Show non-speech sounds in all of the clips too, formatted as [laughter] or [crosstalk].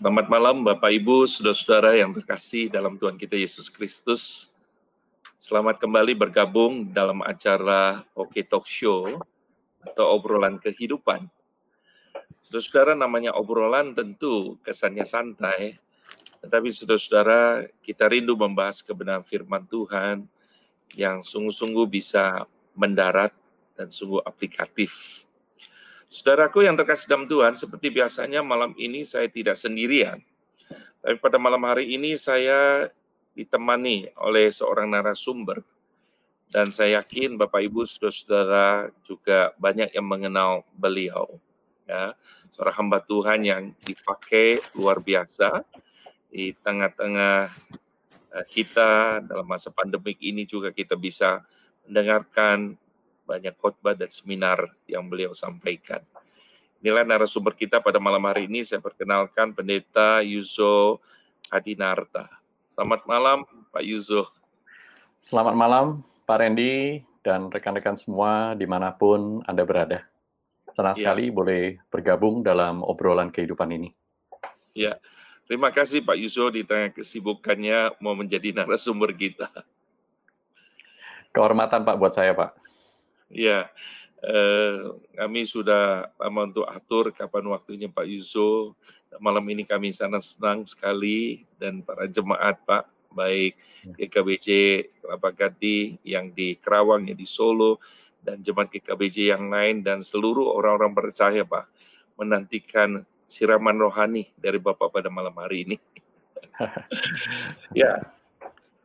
Selamat malam Bapak Ibu, saudara-saudara yang terkasih dalam Tuhan kita Yesus Kristus. Selamat kembali bergabung dalam acara Oke Talk Show atau obrolan kehidupan. Saudara-saudara namanya obrolan tentu kesannya santai, tetapi saudara-saudara kita rindu membahas kebenaran firman Tuhan yang sungguh-sungguh bisa mendarat dan sungguh aplikatif. Saudaraku yang terkasih dalam Tuhan, seperti biasanya malam ini saya tidak sendirian. Tapi pada malam hari ini saya ditemani oleh seorang narasumber. Dan saya yakin Bapak Ibu saudara-saudara juga banyak yang mengenal beliau. Ya, seorang hamba Tuhan yang dipakai luar biasa di tengah-tengah eh, kita dalam masa pandemik ini juga kita bisa mendengarkan banyak khotbah dan seminar yang beliau sampaikan. Inilah narasumber kita pada malam hari ini. Saya perkenalkan Pendeta Yuzo Adinarta. Selamat malam, Pak Yuzo. Selamat malam, Pak Randy dan rekan-rekan semua di mana pun Anda berada. Senang ya. sekali boleh bergabung dalam obrolan kehidupan ini. Ya, terima kasih Pak Yuzo di tengah kesibukannya mau menjadi narasumber kita. Kehormatan Pak buat saya Pak. Ya, eh, kami sudah lama untuk atur kapan waktunya Pak Yuso. Malam ini kami sangat senang sekali dan para jemaat Pak, baik GKBJ Kelapa Gading yang di Kerawang, yang di Solo, dan jemaat GKBJ yang lain dan seluruh orang-orang percaya Pak menantikan siraman rohani dari Bapak pada malam hari ini. [laughs] ya,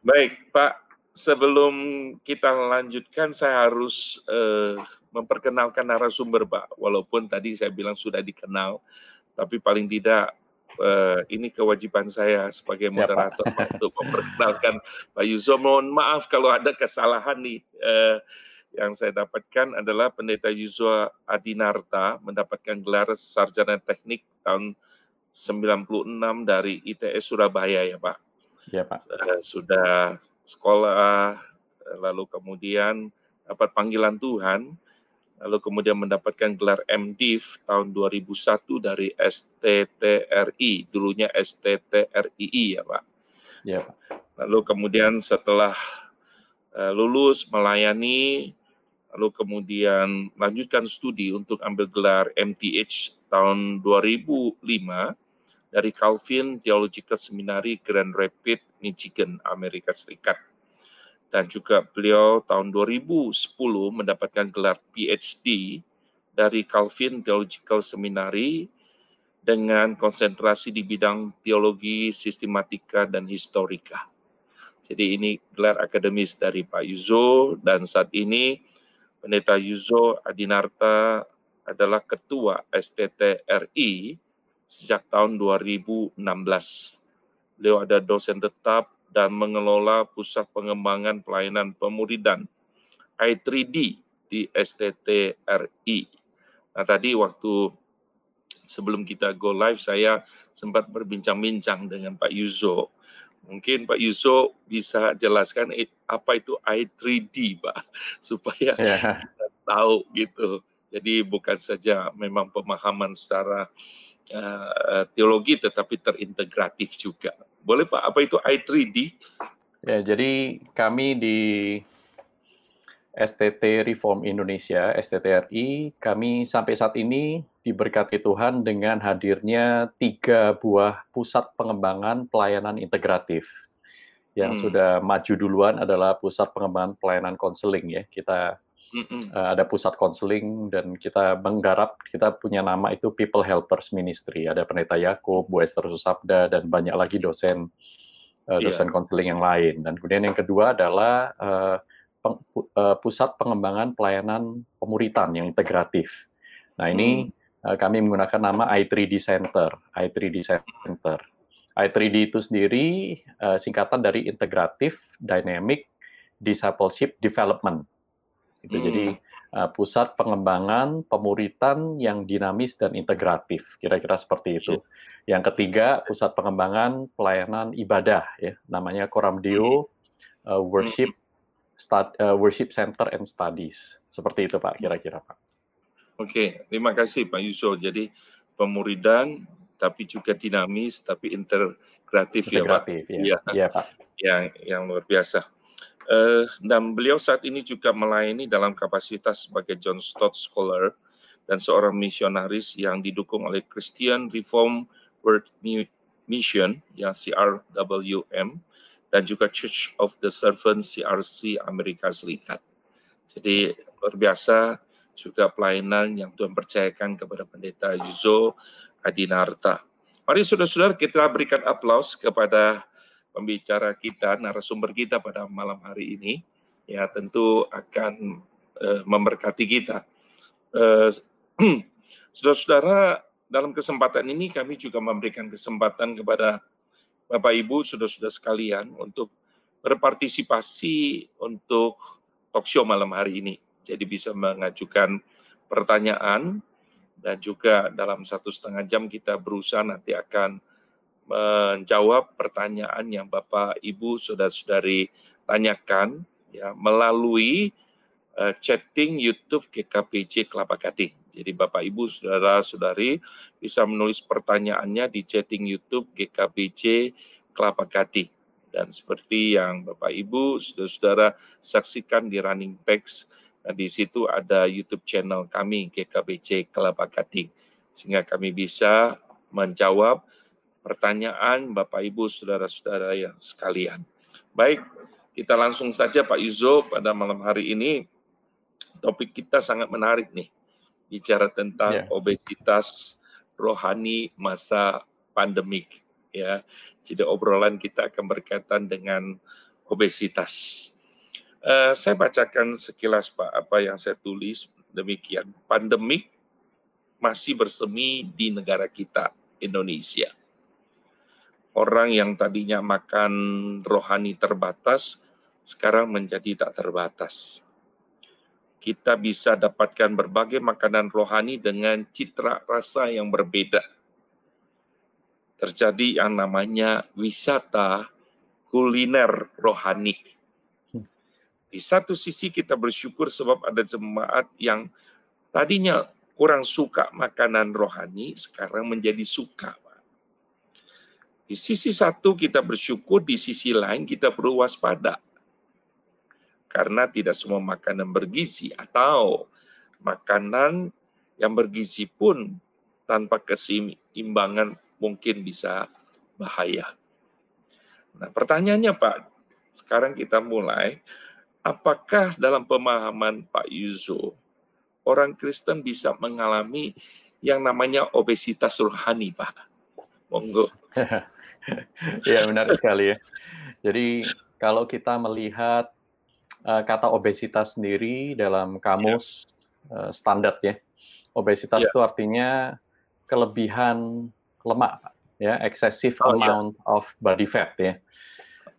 baik Pak sebelum kita lanjutkan, saya harus uh, memperkenalkan narasumber, Pak. Walaupun tadi saya bilang sudah dikenal, tapi paling tidak uh, ini kewajiban saya sebagai moderator Pak, untuk memperkenalkan Pak Yuzo. Mohon maaf kalau ada kesalahan nih. Uh, yang saya dapatkan adalah Pendeta Yuzo Adinarta mendapatkan gelar sarjana teknik tahun 96 dari ITS Surabaya ya Pak. Ya Pak. Sudah sekolah, lalu kemudian dapat panggilan Tuhan, lalu kemudian mendapatkan gelar MDiv tahun 2001 dari STTRI, dulunya STTRII ya Pak. Ya Pak. Lalu kemudian setelah uh, lulus melayani, lalu kemudian lanjutkan studi untuk ambil gelar MTH tahun 2005 dari Calvin Theological Seminary Grand Rapids, Michigan, Amerika Serikat. Dan juga beliau tahun 2010 mendapatkan gelar PhD dari Calvin Theological Seminary dengan konsentrasi di bidang teologi, sistematika, dan historika. Jadi ini gelar akademis dari Pak Yuzo dan saat ini Pendeta Yuzo Adinarta adalah Ketua STTRI sejak tahun 2016. Beliau ada dosen tetap dan mengelola pusat pengembangan pelayanan pemuridan I3D di STTRI. Nah tadi waktu sebelum kita go live saya sempat berbincang-bincang dengan Pak Yuzo. Mungkin Pak Yuzo bisa jelaskan apa itu I3D, Pak, [laughs] supaya yeah. kita tahu gitu. Jadi bukan saja memang pemahaman secara uh, teologi tetapi terintegratif juga. Boleh Pak, apa itu I3D? Ya, jadi kami di STT Reform Indonesia, STTRI, kami sampai saat ini diberkati Tuhan dengan hadirnya tiga buah pusat pengembangan pelayanan integratif. Yang hmm. sudah maju duluan adalah pusat pengembangan pelayanan konseling ya. Kita Uh, ada pusat konseling dan kita menggarap kita punya nama itu People Helpers Ministry. Ada Pendeta Yakub, Bu Esther Susabda dan banyak lagi dosen uh, dosen konseling yeah. yang lain. Dan kemudian yang kedua adalah uh, peng, uh, pusat pengembangan pelayanan pemuritan yang integratif. Nah ini mm. uh, kami menggunakan nama I3D Center. I3D Center. I3D itu sendiri uh, singkatan dari Integrative Dynamic Discipleship Development Gitu. Hmm. Jadi uh, pusat pengembangan pemuritan yang dinamis dan integratif, kira-kira seperti itu. Yeah. Yang ketiga, pusat pengembangan pelayanan ibadah, ya, namanya Koramdeo hmm. uh, Worship Stud, uh, Worship Center and Studies. Seperti itu, Pak, kira-kira, Pak. Oke, terima kasih Pak Yusuf. Jadi pemuridan, tapi juga dinamis, tapi integratif, integratif ya Pak. Iya, ya, Pak. Yang yang luar biasa. Uh, dan beliau saat ini juga melayani dalam kapasitas sebagai John Stott Scholar dan seorang misionaris yang didukung oleh Christian Reform World Mission yang CRWM dan juga Church of the Servant CRC Amerika Serikat. Jadi luar biasa juga pelayanan yang Tuhan percayakan kepada pendeta Yuzo Adinarta. Mari saudara-saudara kita berikan aplaus kepada pembicara kita, narasumber kita pada malam hari ini, ya tentu akan uh, memberkati kita. Uh, [clears throat] Saudara-saudara, dalam kesempatan ini kami juga memberikan kesempatan kepada Bapak Ibu, saudara-saudara sekalian untuk berpartisipasi untuk talk show malam hari ini. Jadi bisa mengajukan pertanyaan dan juga dalam satu setengah jam kita berusaha nanti akan menjawab pertanyaan yang Bapak, Ibu, Saudara-saudari tanyakan ya melalui uh, chatting YouTube GKPJ Kelapa Gading. Jadi Bapak, Ibu, Saudara-saudari bisa menulis pertanyaannya di chatting YouTube GKPJ Kelapa Gading. Dan seperti yang Bapak, Ibu, Saudara-saudara saksikan di running text, nah di situ ada YouTube channel kami GKPJ Kelapa Gading. Sehingga kami bisa menjawab pertanyaan Bapak Ibu saudara-saudara yang sekalian. Baik, kita langsung saja Pak Yuzo pada malam hari ini topik kita sangat menarik nih. Bicara tentang yeah. obesitas rohani masa pandemik ya. Jadi obrolan kita akan berkaitan dengan obesitas. Uh, saya bacakan sekilas Pak apa yang saya tulis demikian. Pandemik masih bersemi di negara kita Indonesia orang yang tadinya makan rohani terbatas, sekarang menjadi tak terbatas. Kita bisa dapatkan berbagai makanan rohani dengan citra rasa yang berbeda. Terjadi yang namanya wisata kuliner rohani. Di satu sisi kita bersyukur sebab ada jemaat yang tadinya kurang suka makanan rohani, sekarang menjadi suka di sisi satu kita bersyukur, di sisi lain kita perlu waspada. Karena tidak semua makanan bergizi atau makanan yang bergizi pun tanpa keseimbangan mungkin bisa bahaya. Nah pertanyaannya Pak, sekarang kita mulai, apakah dalam pemahaman Pak Yuzo, orang Kristen bisa mengalami yang namanya obesitas rohani Pak? Monggo. [laughs] ya benar sekali ya. Jadi kalau kita melihat uh, kata obesitas sendiri dalam kamus yeah. uh, standar ya, obesitas yeah. itu artinya kelebihan lemak, ya, excessive oh, iya. amount yeah. of body fat ya.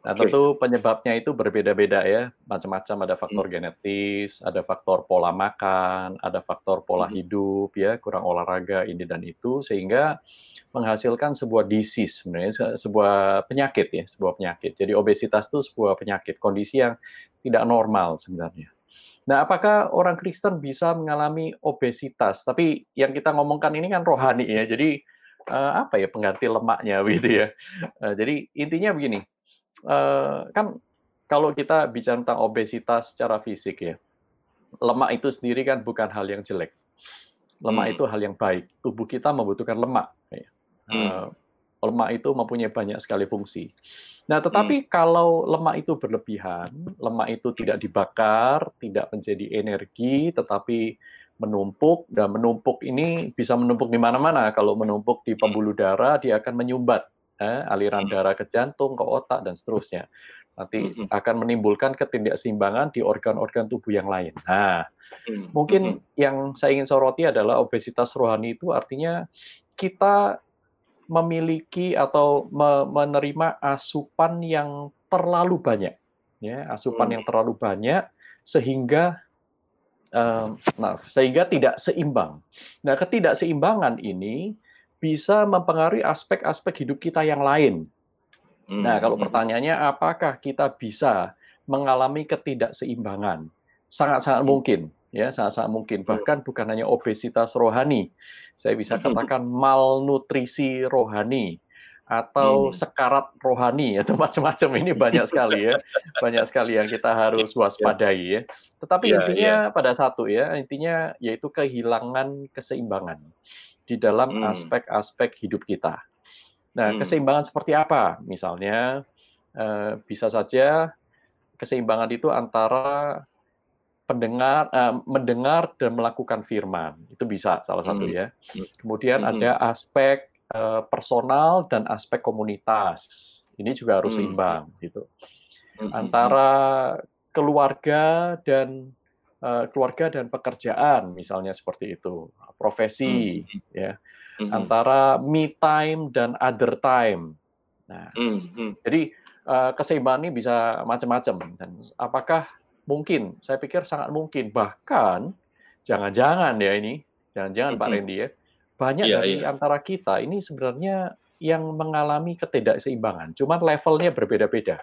Nah, okay. tentu penyebabnya itu berbeda-beda ya, macam-macam ada faktor hmm. genetis, ada faktor pola makan, ada faktor pola hmm. hidup ya, kurang olahraga ini dan itu sehingga menghasilkan sebuah disease sebenarnya sebuah penyakit ya, sebuah penyakit. Jadi obesitas itu sebuah penyakit, kondisi yang tidak normal sebenarnya. Nah, apakah orang Kristen bisa mengalami obesitas? Tapi yang kita ngomongkan ini kan rohani ya. Jadi uh, apa ya pengganti lemaknya [laughs] gitu ya. Uh, jadi intinya begini, uh, kan kalau kita bicara tentang obesitas secara fisik ya, lemak itu sendiri kan bukan hal yang jelek. Lemak hmm. itu hal yang baik. Tubuh kita membutuhkan lemak. Ya. Hmm. Uh, lemak itu mempunyai banyak sekali fungsi. Nah, tetapi hmm. kalau lemak itu berlebihan, lemak itu tidak dibakar, tidak menjadi energi, tetapi menumpuk dan menumpuk ini bisa menumpuk di mana-mana. Kalau menumpuk di pembuluh darah, dia akan menyumbat eh, aliran darah ke jantung, ke otak, dan seterusnya. Nanti akan menimbulkan ketidakseimbangan di organ-organ tubuh yang lain. Nah, mungkin yang saya ingin soroti adalah obesitas rohani itu artinya kita memiliki atau menerima asupan yang terlalu banyak, ya asupan yang terlalu banyak sehingga nah sehingga tidak seimbang. Nah ketidakseimbangan ini bisa mempengaruhi aspek-aspek hidup kita yang lain. Hmm, nah, kalau hmm. pertanyaannya apakah kita bisa mengalami ketidakseimbangan? Sangat-sangat hmm. mungkin, ya saat-saat mungkin bahkan bukan hanya obesitas rohani saya bisa katakan malnutrisi rohani atau sekarat rohani atau macam-macam ini banyak sekali ya banyak sekali yang kita harus [laughs] ya. waspadai ya tetapi yeah, intinya pada satu ya intinya yaitu kehilangan keseimbangan di dalam hmm. aspek-aspek hmm. hidup kita nah hmm. keseimbangan seperti apa misalnya eh, bisa saja keseimbangan itu antara pendengar uh, mendengar dan melakukan firman itu bisa salah satu hmm. ya kemudian hmm. ada aspek Eh, personal dan aspek komunitas. Ini juga harus seimbang gitu. Antara keluarga dan keluarga dan pekerjaan misalnya seperti itu. Profesi ya. Antara me time dan other time. Nah, jadi uh, keseimbangan ini bisa macam-macam dan apakah mungkin? Saya pikir sangat mungkin. Bahkan jangan-jangan ya ini, jangan-jangan Pak Randy ya, banyak yeah, dari yeah. antara kita ini sebenarnya yang mengalami ketidakseimbangan, cuman levelnya berbeda-beda.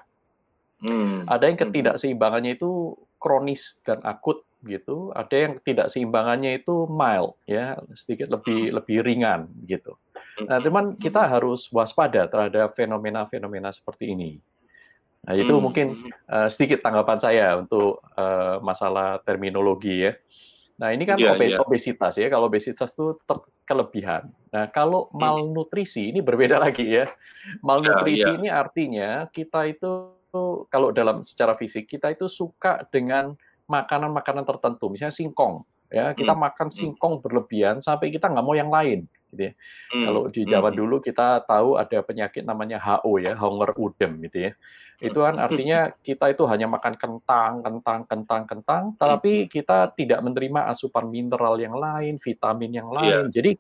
Hmm. Ada yang hmm. ketidakseimbangannya itu kronis dan akut gitu, ada yang ketidakseimbangannya itu mild ya, sedikit lebih hmm. lebih ringan gitu. Nah, hmm. cuman kita harus waspada terhadap fenomena-fenomena seperti ini. Nah, itu hmm. mungkin uh, sedikit tanggapan saya untuk uh, masalah terminologi ya. Nah, ini kan yeah, yeah. obesitas ya. Kalau obesitas itu kelebihan. Nah, kalau hmm. malnutrisi ini berbeda lagi ya. Malnutrisi yeah, yeah. ini artinya kita itu kalau dalam secara fisik kita itu suka dengan makanan-makanan tertentu, misalnya singkong. Ya, kita hmm. makan hmm. singkong berlebihan sampai kita nggak mau yang lain gitu ya. Hmm. Kalau di Jawa hmm. dulu kita tahu ada penyakit namanya HO ya, hunger udem gitu ya. Itu kan artinya kita itu hanya makan kentang, kentang, kentang, kentang, tapi kita tidak menerima asupan mineral yang lain, vitamin yang iya. lain. Yeah. Jadi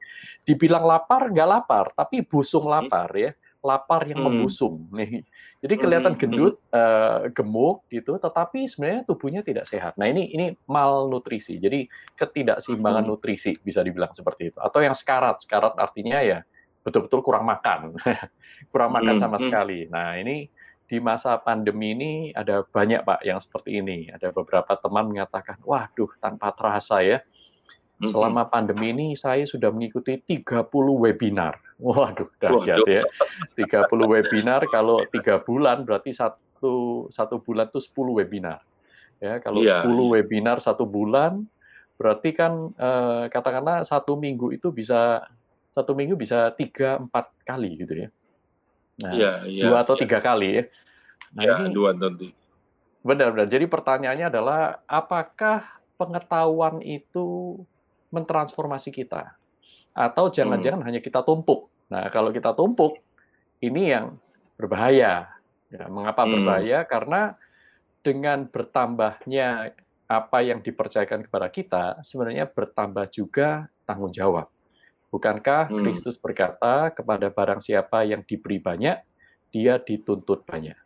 dibilang lapar nggak lapar, tapi busung lapar ya lapar yang hmm. membusung nih. Jadi kelihatan gendut, uh, gemuk gitu, tetapi sebenarnya tubuhnya tidak sehat. Nah ini ini malnutrisi. Jadi ketidakseimbangan hmm. nutrisi bisa dibilang seperti itu. Atau yang sekarat, sekarat artinya ya betul-betul kurang makan, [laughs] kurang makan sama sekali. Nah ini di masa pandemi ini ada banyak pak yang seperti ini. Ada beberapa teman mengatakan, waduh tanpa terasa ya Selama pandemi ini saya sudah mengikuti 30 webinar. Waduh, dahsyat ya. 30 webinar kalau tiga bulan berarti satu satu bulan itu 10 webinar. Ya, kalau yeah. 10 iya. webinar satu bulan berarti kan eh, katakanlah satu minggu itu bisa satu minggu bisa tiga empat kali gitu ya. Nah, yeah, yeah, dua atau yeah. tiga kali ya. Nah, yeah, ini dua nanti. Benar-benar. Jadi pertanyaannya adalah apakah pengetahuan itu mentransformasi kita. Atau jangan-jangan hmm. hanya kita tumpuk. Nah, kalau kita tumpuk, ini yang berbahaya. Ya, mengapa hmm. berbahaya? Karena dengan bertambahnya apa yang dipercayakan kepada kita, sebenarnya bertambah juga tanggung jawab. Bukankah hmm. Kristus berkata kepada barang siapa yang diberi banyak, dia dituntut banyak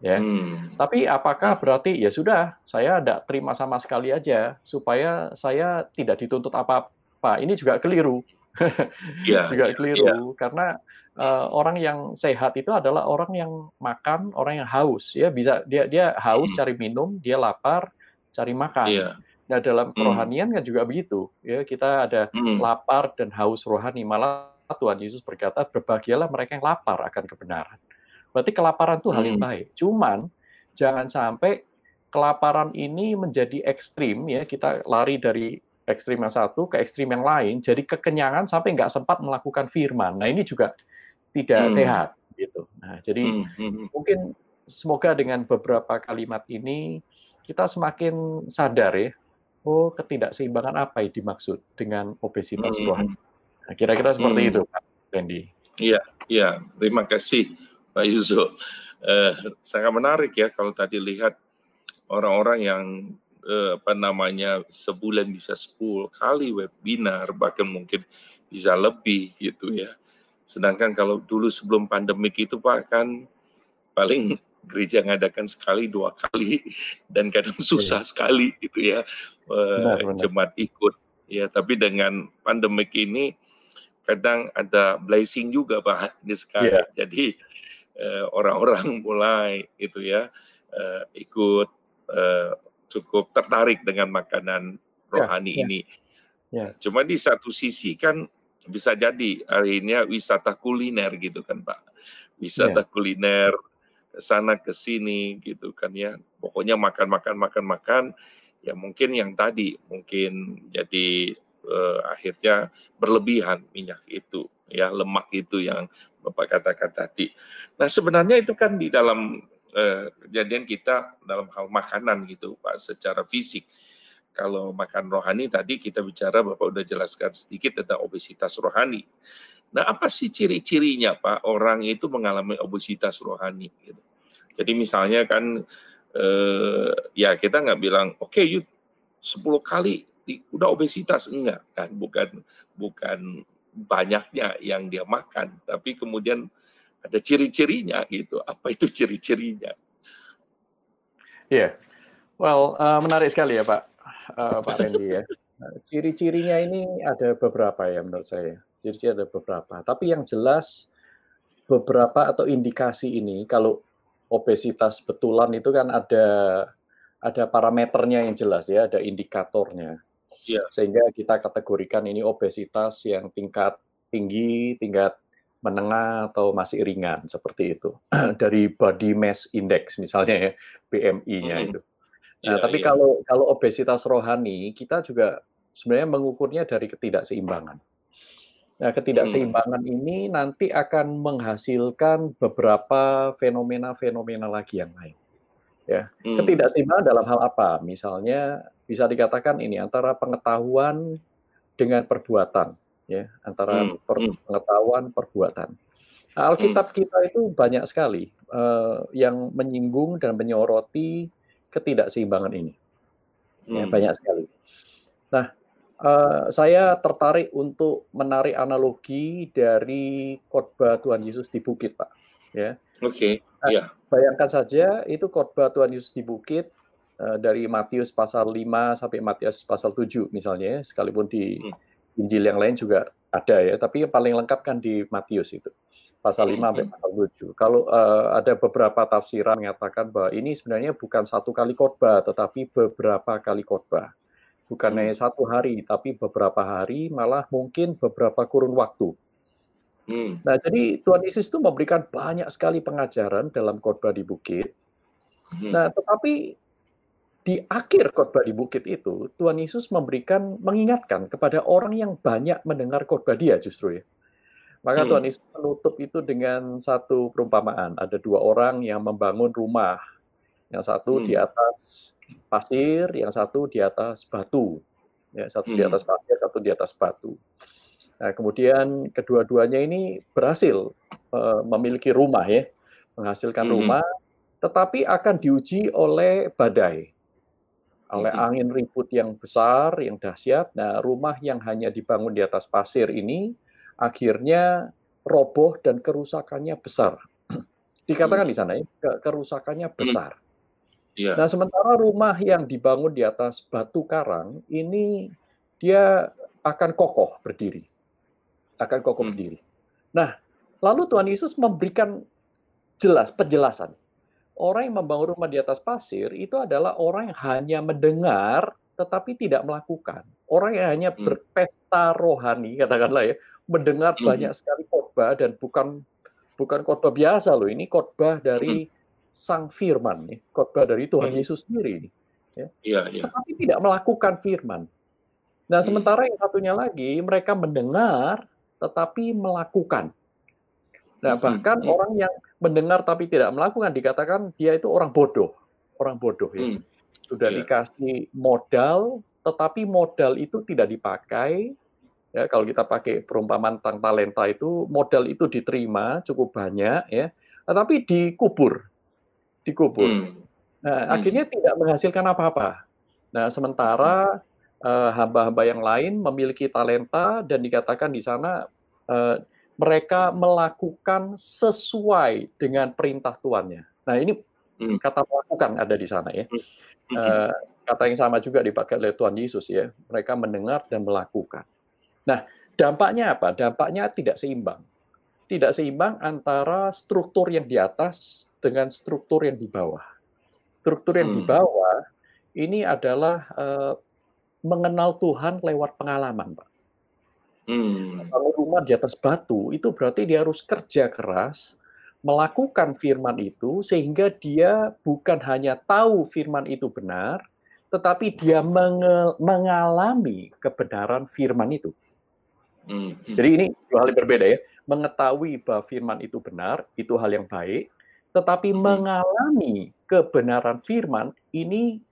ya. Hmm. Tapi apakah berarti ya sudah saya tidak terima sama sekali aja supaya saya tidak dituntut apa-apa? Ini juga keliru. [laughs] ya, juga keliru ya. karena uh, orang yang sehat itu adalah orang yang makan, orang yang haus ya bisa dia dia haus hmm. cari minum, dia lapar cari makan. Ya. Nah dalam hmm. kerohanian hmm. kan juga begitu ya kita ada hmm. lapar dan haus rohani malah Tuhan Yesus berkata berbahagialah mereka yang lapar akan kebenaran. Berarti kelaparan itu hal yang hmm. baik. Cuman jangan sampai kelaparan ini menjadi ekstrim ya kita lari dari ekstrim yang satu ke ekstrim yang lain jadi kekenyangan sampai nggak sempat melakukan firman nah ini juga tidak hmm. sehat gitu nah jadi hmm. Hmm. hmm. mungkin semoga dengan beberapa kalimat ini kita semakin sadar ya oh ketidakseimbangan apa yang dimaksud dengan obesitas hmm. rohani nah, kira-kira seperti hmm. itu Pak Randy iya iya terima kasih Pak Yusuf. Eh, sangat menarik ya kalau tadi lihat orang-orang yang eh, apa namanya sebulan bisa 10 kali webinar bahkan mungkin bisa lebih gitu ya. Sedangkan kalau dulu sebelum pandemik itu Pak kan paling [laughs] gereja ngadakan sekali dua kali dan kadang iya. susah sekali gitu ya eh, jemaat ikut ya tapi dengan pandemik ini kadang ada blessing juga Pak ini sekali yeah. jadi orang-orang [laughs] mulai itu ya uh, ikut uh, cukup tertarik dengan makanan rohani ya, ini. Ya. Cuma di satu sisi kan bisa jadi akhirnya wisata kuliner gitu kan Pak. Wisata ya. kuliner ke sana ke sini gitu kan ya. Pokoknya makan makan makan makan ya mungkin yang tadi mungkin jadi eh, akhirnya berlebihan minyak itu ya lemak itu yang Bapak katakan tadi. Nah sebenarnya itu kan di dalam eh, kejadian kita dalam hal makanan gitu Pak secara fisik. Kalau makan rohani tadi kita bicara Bapak udah jelaskan sedikit tentang obesitas rohani. Nah apa sih ciri-cirinya Pak orang itu mengalami obesitas rohani gitu. Jadi misalnya kan eh, ya kita nggak bilang oke okay, yuk 10 kali udah obesitas enggak kan bukan bukan banyaknya yang dia makan tapi kemudian ada ciri-cirinya gitu. Apa itu ciri-cirinya? Iya, yeah. well uh, menarik sekali ya Pak. Uh, Pak Randy ya. Ciri-cirinya ini ada beberapa ya menurut saya. Ciri-ciri ada beberapa. Tapi yang jelas beberapa atau indikasi ini kalau obesitas betulan itu kan ada ada parameternya yang jelas ya, ada indikatornya. Ya. Sehingga kita kategorikan ini obesitas yang tingkat tinggi, tingkat menengah atau masih ringan seperti itu. [clears throat] Dari body mass index misalnya ya, BMI-nya hmm. itu. Nah, ya, tapi ya. kalau kalau obesitas rohani kita juga sebenarnya mengukurnya dari ketidakseimbangan. Nah, ketidakseimbangan hmm. ini nanti akan menghasilkan beberapa fenomena-fenomena lagi yang lain. Ya, hmm. ketidakseimbangan dalam hal apa? Misalnya bisa dikatakan ini antara pengetahuan dengan perbuatan, ya, antara hmm. per hmm. pengetahuan perbuatan. Alkitab hmm. kita itu banyak sekali uh, yang menyinggung dan menyoroti ketidakseimbangan ini. Ya, hmm. Ya, banyak sekali. Nah, Uh, saya tertarik untuk menarik analogi dari khotbah Tuhan Yesus di bukit, Pak. Ya. Oke. Okay. Nah, yeah. Bayangkan saja itu khotbah Tuhan Yesus di bukit dari Matius pasal 5 sampai Matius pasal 7 misalnya, ya. sekalipun di hmm. Injil yang lain juga ada ya, tapi yang paling lengkap kan di Matius itu pasal 5 sampai hmm. pasal 7. Kalau uh, ada beberapa tafsiran mengatakan bahwa ini sebenarnya bukan satu kali khotbah, tetapi beberapa kali khotbah bukan hanya hmm. satu hari, tapi beberapa hari, malah mungkin beberapa kurun waktu. Hmm. Nah, jadi Tuhan Yesus itu memberikan banyak sekali pengajaran dalam khotbah di bukit. Hmm. Nah, tetapi di akhir khotbah di bukit itu, Tuhan Yesus memberikan mengingatkan kepada orang yang banyak mendengar khotbah dia justru ya. Maka hmm. Tuhan Yesus menutup itu dengan satu perumpamaan. Ada dua orang yang membangun rumah. Yang satu hmm. di atas pasir, yang satu di atas batu. Ya, satu di hmm. atas pasir, satu di atas batu. Nah, kemudian kedua-duanya ini berhasil uh, memiliki rumah ya, menghasilkan hmm. rumah, tetapi akan diuji oleh badai, oleh angin ribut yang besar, yang dahsyat. Nah, rumah yang hanya dibangun di atas pasir ini akhirnya roboh dan kerusakannya besar. [clears throat] Dikatakan di sana ya, kerusakannya besar. Yeah. Nah, sementara rumah yang dibangun di atas batu karang ini dia akan kokoh berdiri. Akan kokoh hmm. berdiri. Nah, lalu Tuhan Yesus memberikan jelas penjelasan. Orang yang membangun rumah di atas pasir itu adalah orang yang hanya mendengar tetapi tidak melakukan. Orang yang hanya hmm. berpesta rohani katakanlah ya, mendengar hmm. banyak sekali khotbah dan bukan bukan khotbah biasa loh, ini khotbah dari hmm sang firman, nih, khotbah dari Tuhan. Yesus sendiri. Nih, ya. Ya, ya. Tetapi tidak melakukan firman. Nah, sementara yang satunya lagi, mereka mendengar tetapi melakukan. Nah, bahkan orang yang mendengar tapi tidak melakukan dikatakan dia itu orang bodoh, orang bodoh ya. Hmm. Sudah yeah. dikasih modal, tetapi modal itu tidak dipakai. Ya, kalau kita pakai perumpamaan tentang talenta itu, modal itu diterima cukup banyak ya, tetapi dikubur dikubur. Hmm. Nah, hmm. akhirnya tidak menghasilkan apa-apa. Nah, sementara uh, hamba-hamba yang lain memiliki talenta dan dikatakan di sana uh, mereka melakukan sesuai dengan perintah tuannya. Nah, ini hmm. kata melakukan ada di sana ya. Uh, kata yang sama juga dipakai oleh Tuhan Yesus ya. Mereka mendengar dan melakukan. Nah, dampaknya apa? Dampaknya tidak seimbang. Tidak seimbang antara struktur yang di atas dengan struktur yang di bawah. Struktur yang hmm. di bawah ini adalah uh, mengenal Tuhan lewat pengalaman, Pak. Hmm. Kalau rumah di atas batu, itu berarti dia harus kerja keras, melakukan firman itu, sehingga dia bukan hanya tahu firman itu benar, tetapi dia mengalami kebenaran firman itu. Hmm. Jadi ini dua hal yang berbeda ya. Mengetahui bahwa firman itu benar, itu hal yang baik, tetapi hmm. mengalami kebenaran firman ini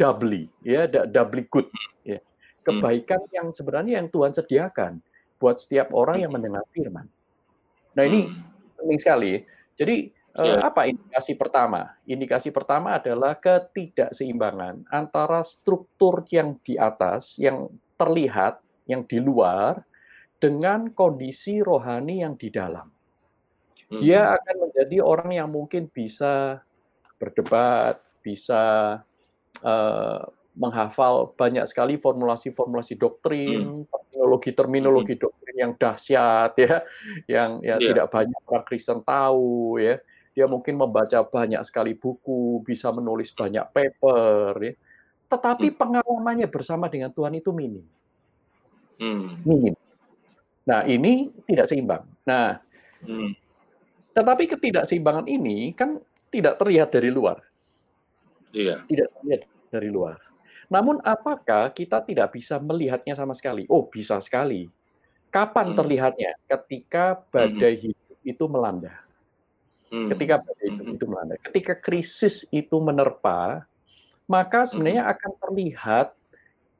doubly, ya, doubly good. Ya kebaikan yang sebenarnya yang Tuhan sediakan buat setiap orang yang mendengar firman. Nah ini hmm. penting sekali. Jadi yeah. apa indikasi pertama? Indikasi pertama adalah ketidakseimbangan antara struktur yang di atas, yang terlihat, yang di luar, dengan kondisi rohani yang di dalam. Dia hmm. akan menjadi orang yang mungkin bisa berdebat, bisa uh, menghafal banyak sekali formulasi-formulasi doktrin, hmm. terminologi-terminologi hmm. doktrin yang dahsyat ya, yang ya yeah. tidak banyak orang Kristen tahu ya. Dia mungkin membaca banyak sekali buku, bisa menulis banyak paper ya. Tetapi hmm. pengalamannya bersama dengan Tuhan itu minim. Hmm. Minim. Nah, ini tidak seimbang. Nah, hmm. tetapi ketidakseimbangan ini kan tidak terlihat dari luar. Iya. Tidak terlihat dari luar. Namun apakah kita tidak bisa melihatnya sama sekali? Oh, bisa sekali. Kapan hmm. terlihatnya? Ketika badai hmm. hidup itu melanda. Hmm. Ketika badai hidup hmm. itu melanda. Ketika krisis itu menerpa, maka sebenarnya hmm. akan terlihat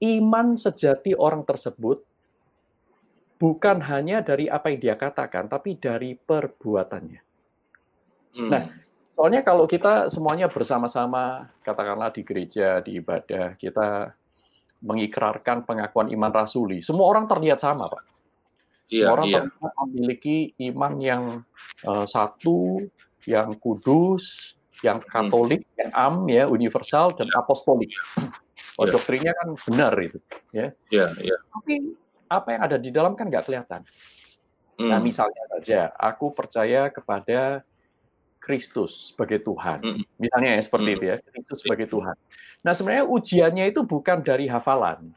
iman sejati orang tersebut bukan hanya dari apa yang dia katakan, tapi dari perbuatannya. Hmm. Nah, Soalnya kalau kita semuanya bersama-sama, katakanlah di gereja, di ibadah, kita mengikrarkan pengakuan iman rasuli, semua orang terlihat sama, Pak. Iya, semua orang iya. terlihat memiliki iman yang uh, satu, yang kudus, yang hmm. katolik, hmm. yang am, ya, universal, dan apostolik. Oh, yeah. doktrinnya kan benar itu, ya. Yeah, yeah. Tapi apa yang ada di dalam kan nggak kelihatan. Nah, hmm. Nah, misalnya saja, aku percaya kepada Kristus sebagai Tuhan. Misalnya ya seperti itu ya, Kristus sebagai Tuhan. Nah, sebenarnya ujiannya itu bukan dari hafalan.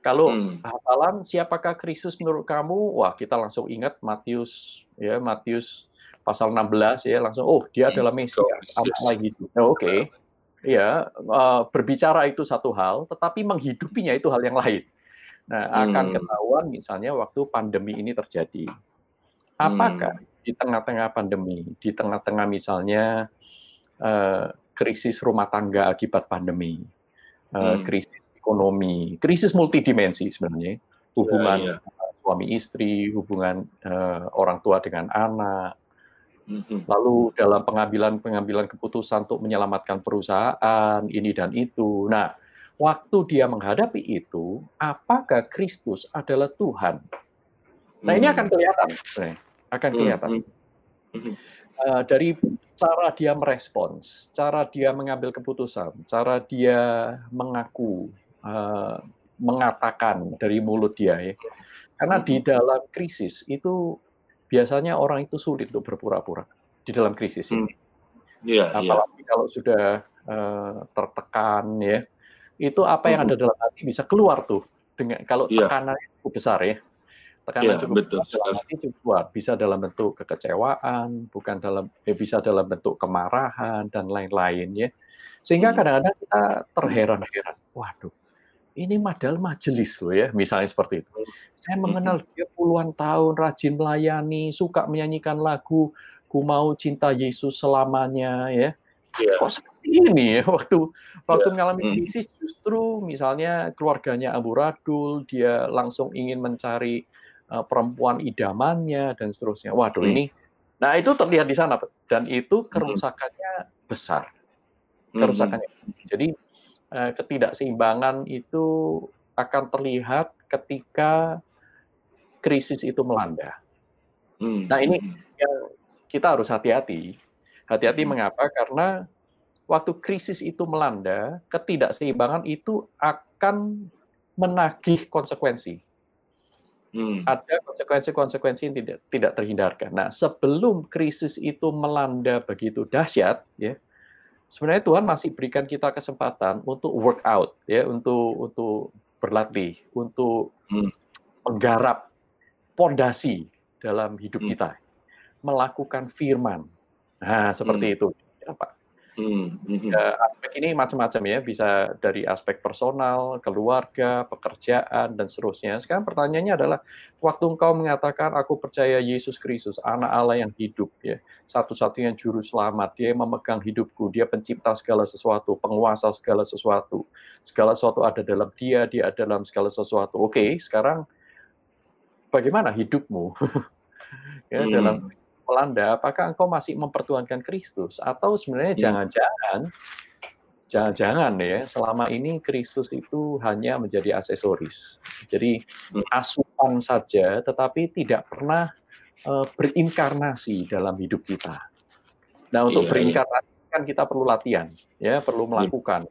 Kalau hmm. hafalan siapakah Kristus menurut kamu? Wah, kita langsung ingat Matius ya, Matius pasal 16 ya, langsung oh, dia adalah Mesias, apa lagi itu. Oh, Oke. Okay. Ya, uh, berbicara itu satu hal, tetapi menghidupinya itu hal yang lain. Nah, akan hmm. ketahuan misalnya waktu pandemi ini terjadi. Apakah hmm di tengah-tengah pandemi, di tengah-tengah misalnya uh, krisis rumah tangga akibat pandemi, uh, hmm. krisis ekonomi, krisis multidimensi sebenarnya, hubungan ya, ya. suami istri, hubungan uh, orang tua dengan anak, hmm. lalu dalam pengambilan-pengambilan keputusan untuk menyelamatkan perusahaan ini dan itu. Nah, waktu dia menghadapi itu, apakah Kristus adalah Tuhan? Nah, ini hmm. akan kelihatan sebenarnya akan hmm, kelihatan. Uh, dari cara dia merespons, cara dia mengambil keputusan, cara dia mengaku, uh, mengatakan dari mulut dia ya. Karena di dalam krisis itu biasanya orang itu sulit untuk berpura-pura di dalam krisis ini. Hmm. Yeah, iya. Apalagi yeah. kalau sudah uh, tertekan ya, itu apa yang ada dalam hati bisa keluar tuh dengan kalau yeah. tekanannya cukup besar ya tekanan ya, cukup betul cukup bisa dalam bentuk kekecewaan bukan dalam eh, bisa dalam bentuk kemarahan dan lain-lain ya sehingga hmm. kadang-kadang kita terheran-heran waduh ini modal majelis loh ya misalnya seperti itu saya mengenal hmm. dia puluhan tahun rajin melayani suka menyanyikan lagu ku mau cinta Yesus selamanya ya yeah. kok seperti ini ya [laughs] waktu waktu yeah. mengalami hmm. krisis justru misalnya keluarganya amburadul dia langsung ingin mencari perempuan idamannya dan seterusnya. Waduh hmm. ini, nah itu terlihat di sana dan itu hmm. kerusakannya hmm. besar, kerusakannya. Hmm. Jadi uh, ketidakseimbangan itu akan terlihat ketika krisis itu melanda. Hmm. Nah ini yang kita harus hati-hati. Hati-hati hmm. mengapa? Karena waktu krisis itu melanda, ketidakseimbangan itu akan menagih konsekuensi hmm. ada konsekuensi-konsekuensi yang tidak tidak terhindarkan. Nah, sebelum krisis itu melanda begitu dahsyat, ya, sebenarnya Tuhan masih berikan kita kesempatan untuk workout ya, untuk untuk berlatih, untuk hmm. menggarap pondasi dalam hidup hmm. kita, melakukan firman. Nah, seperti hmm. itu, ya, Pak. Hmm. Hmm. Aspek ini macam-macam ya, bisa dari aspek personal, keluarga, pekerjaan, dan seterusnya. Sekarang pertanyaannya adalah, waktu engkau mengatakan, aku percaya Yesus Kristus, anak Allah yang hidup, ya, satu-satunya juru selamat, dia yang memegang hidupku, dia pencipta segala sesuatu, penguasa segala sesuatu, segala sesuatu ada dalam dia, dia ada dalam segala sesuatu. Oke, sekarang bagaimana hidupmu? [laughs] ya, hmm. dalam melanda, apakah engkau masih mempertuhankan Kristus atau sebenarnya hmm. jangan-jangan jangan-jangan ya selama ini Kristus itu hanya menjadi aksesoris. Jadi hmm. asupan saja tetapi tidak pernah uh, berinkarnasi dalam hidup kita. Nah, untuk iya, iya. berinkarnasi kan kita perlu latihan, ya, perlu melakukan.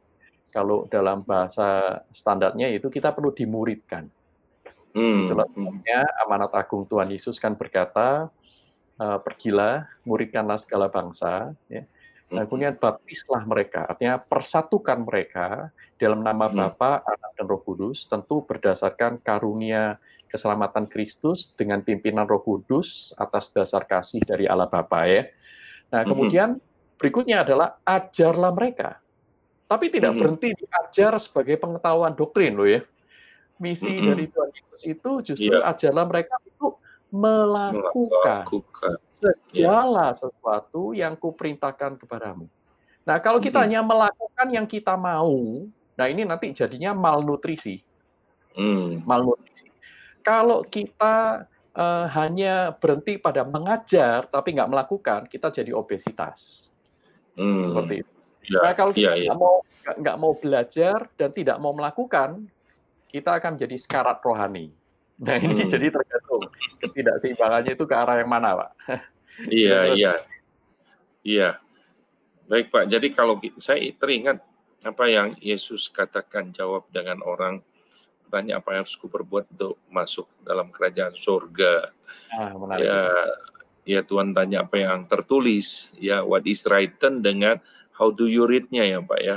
Kalau dalam bahasa standarnya itu kita perlu dimuridkan. Hmm. Itulah amanat agung Tuhan Yesus kan berkata, uh, pergilah, muridkanlah segala bangsa, ya. Nah, kemudian baptislah mereka, artinya persatukan mereka dalam nama hmm. Bapa, Anak, dan Roh Kudus, tentu berdasarkan karunia keselamatan Kristus dengan pimpinan Roh Kudus atas dasar kasih dari Allah Bapa ya. Nah, kemudian berikutnya adalah ajarlah mereka. Tapi tidak berhenti diajar sebagai pengetahuan doktrin loh ya. Misi dari Tuhan Yesus itu justru yeah. ajarlah mereka itu melakukan, melakukan. segala ya. sesuatu yang kuperintahkan kepadamu. Nah, kalau kita hmm. hanya melakukan yang kita mau, nah ini nanti jadinya malnutrisi. Hmm. Malnutrisi. Kalau kita uh, hanya berhenti pada mengajar tapi nggak melakukan, kita jadi obesitas. Hmm. Seperti itu. Ya, nah, kalau kita ya, ya. mau nggak mau belajar dan tidak mau melakukan, kita akan menjadi sekarat rohani. Nah ini hmm. jadi tergantung ketidakseimbangannya itu ke arah yang mana, Pak? [laughs] Iya, iya, iya. Baik Pak, jadi kalau saya teringat apa yang Yesus katakan jawab dengan orang tanya apa yang harus berbuat untuk masuk dalam kerajaan surga. Ah, menarik. Ya, ya Tuhan tanya apa yang tertulis, ya what is written dengan how do you read-nya ya Pak ya.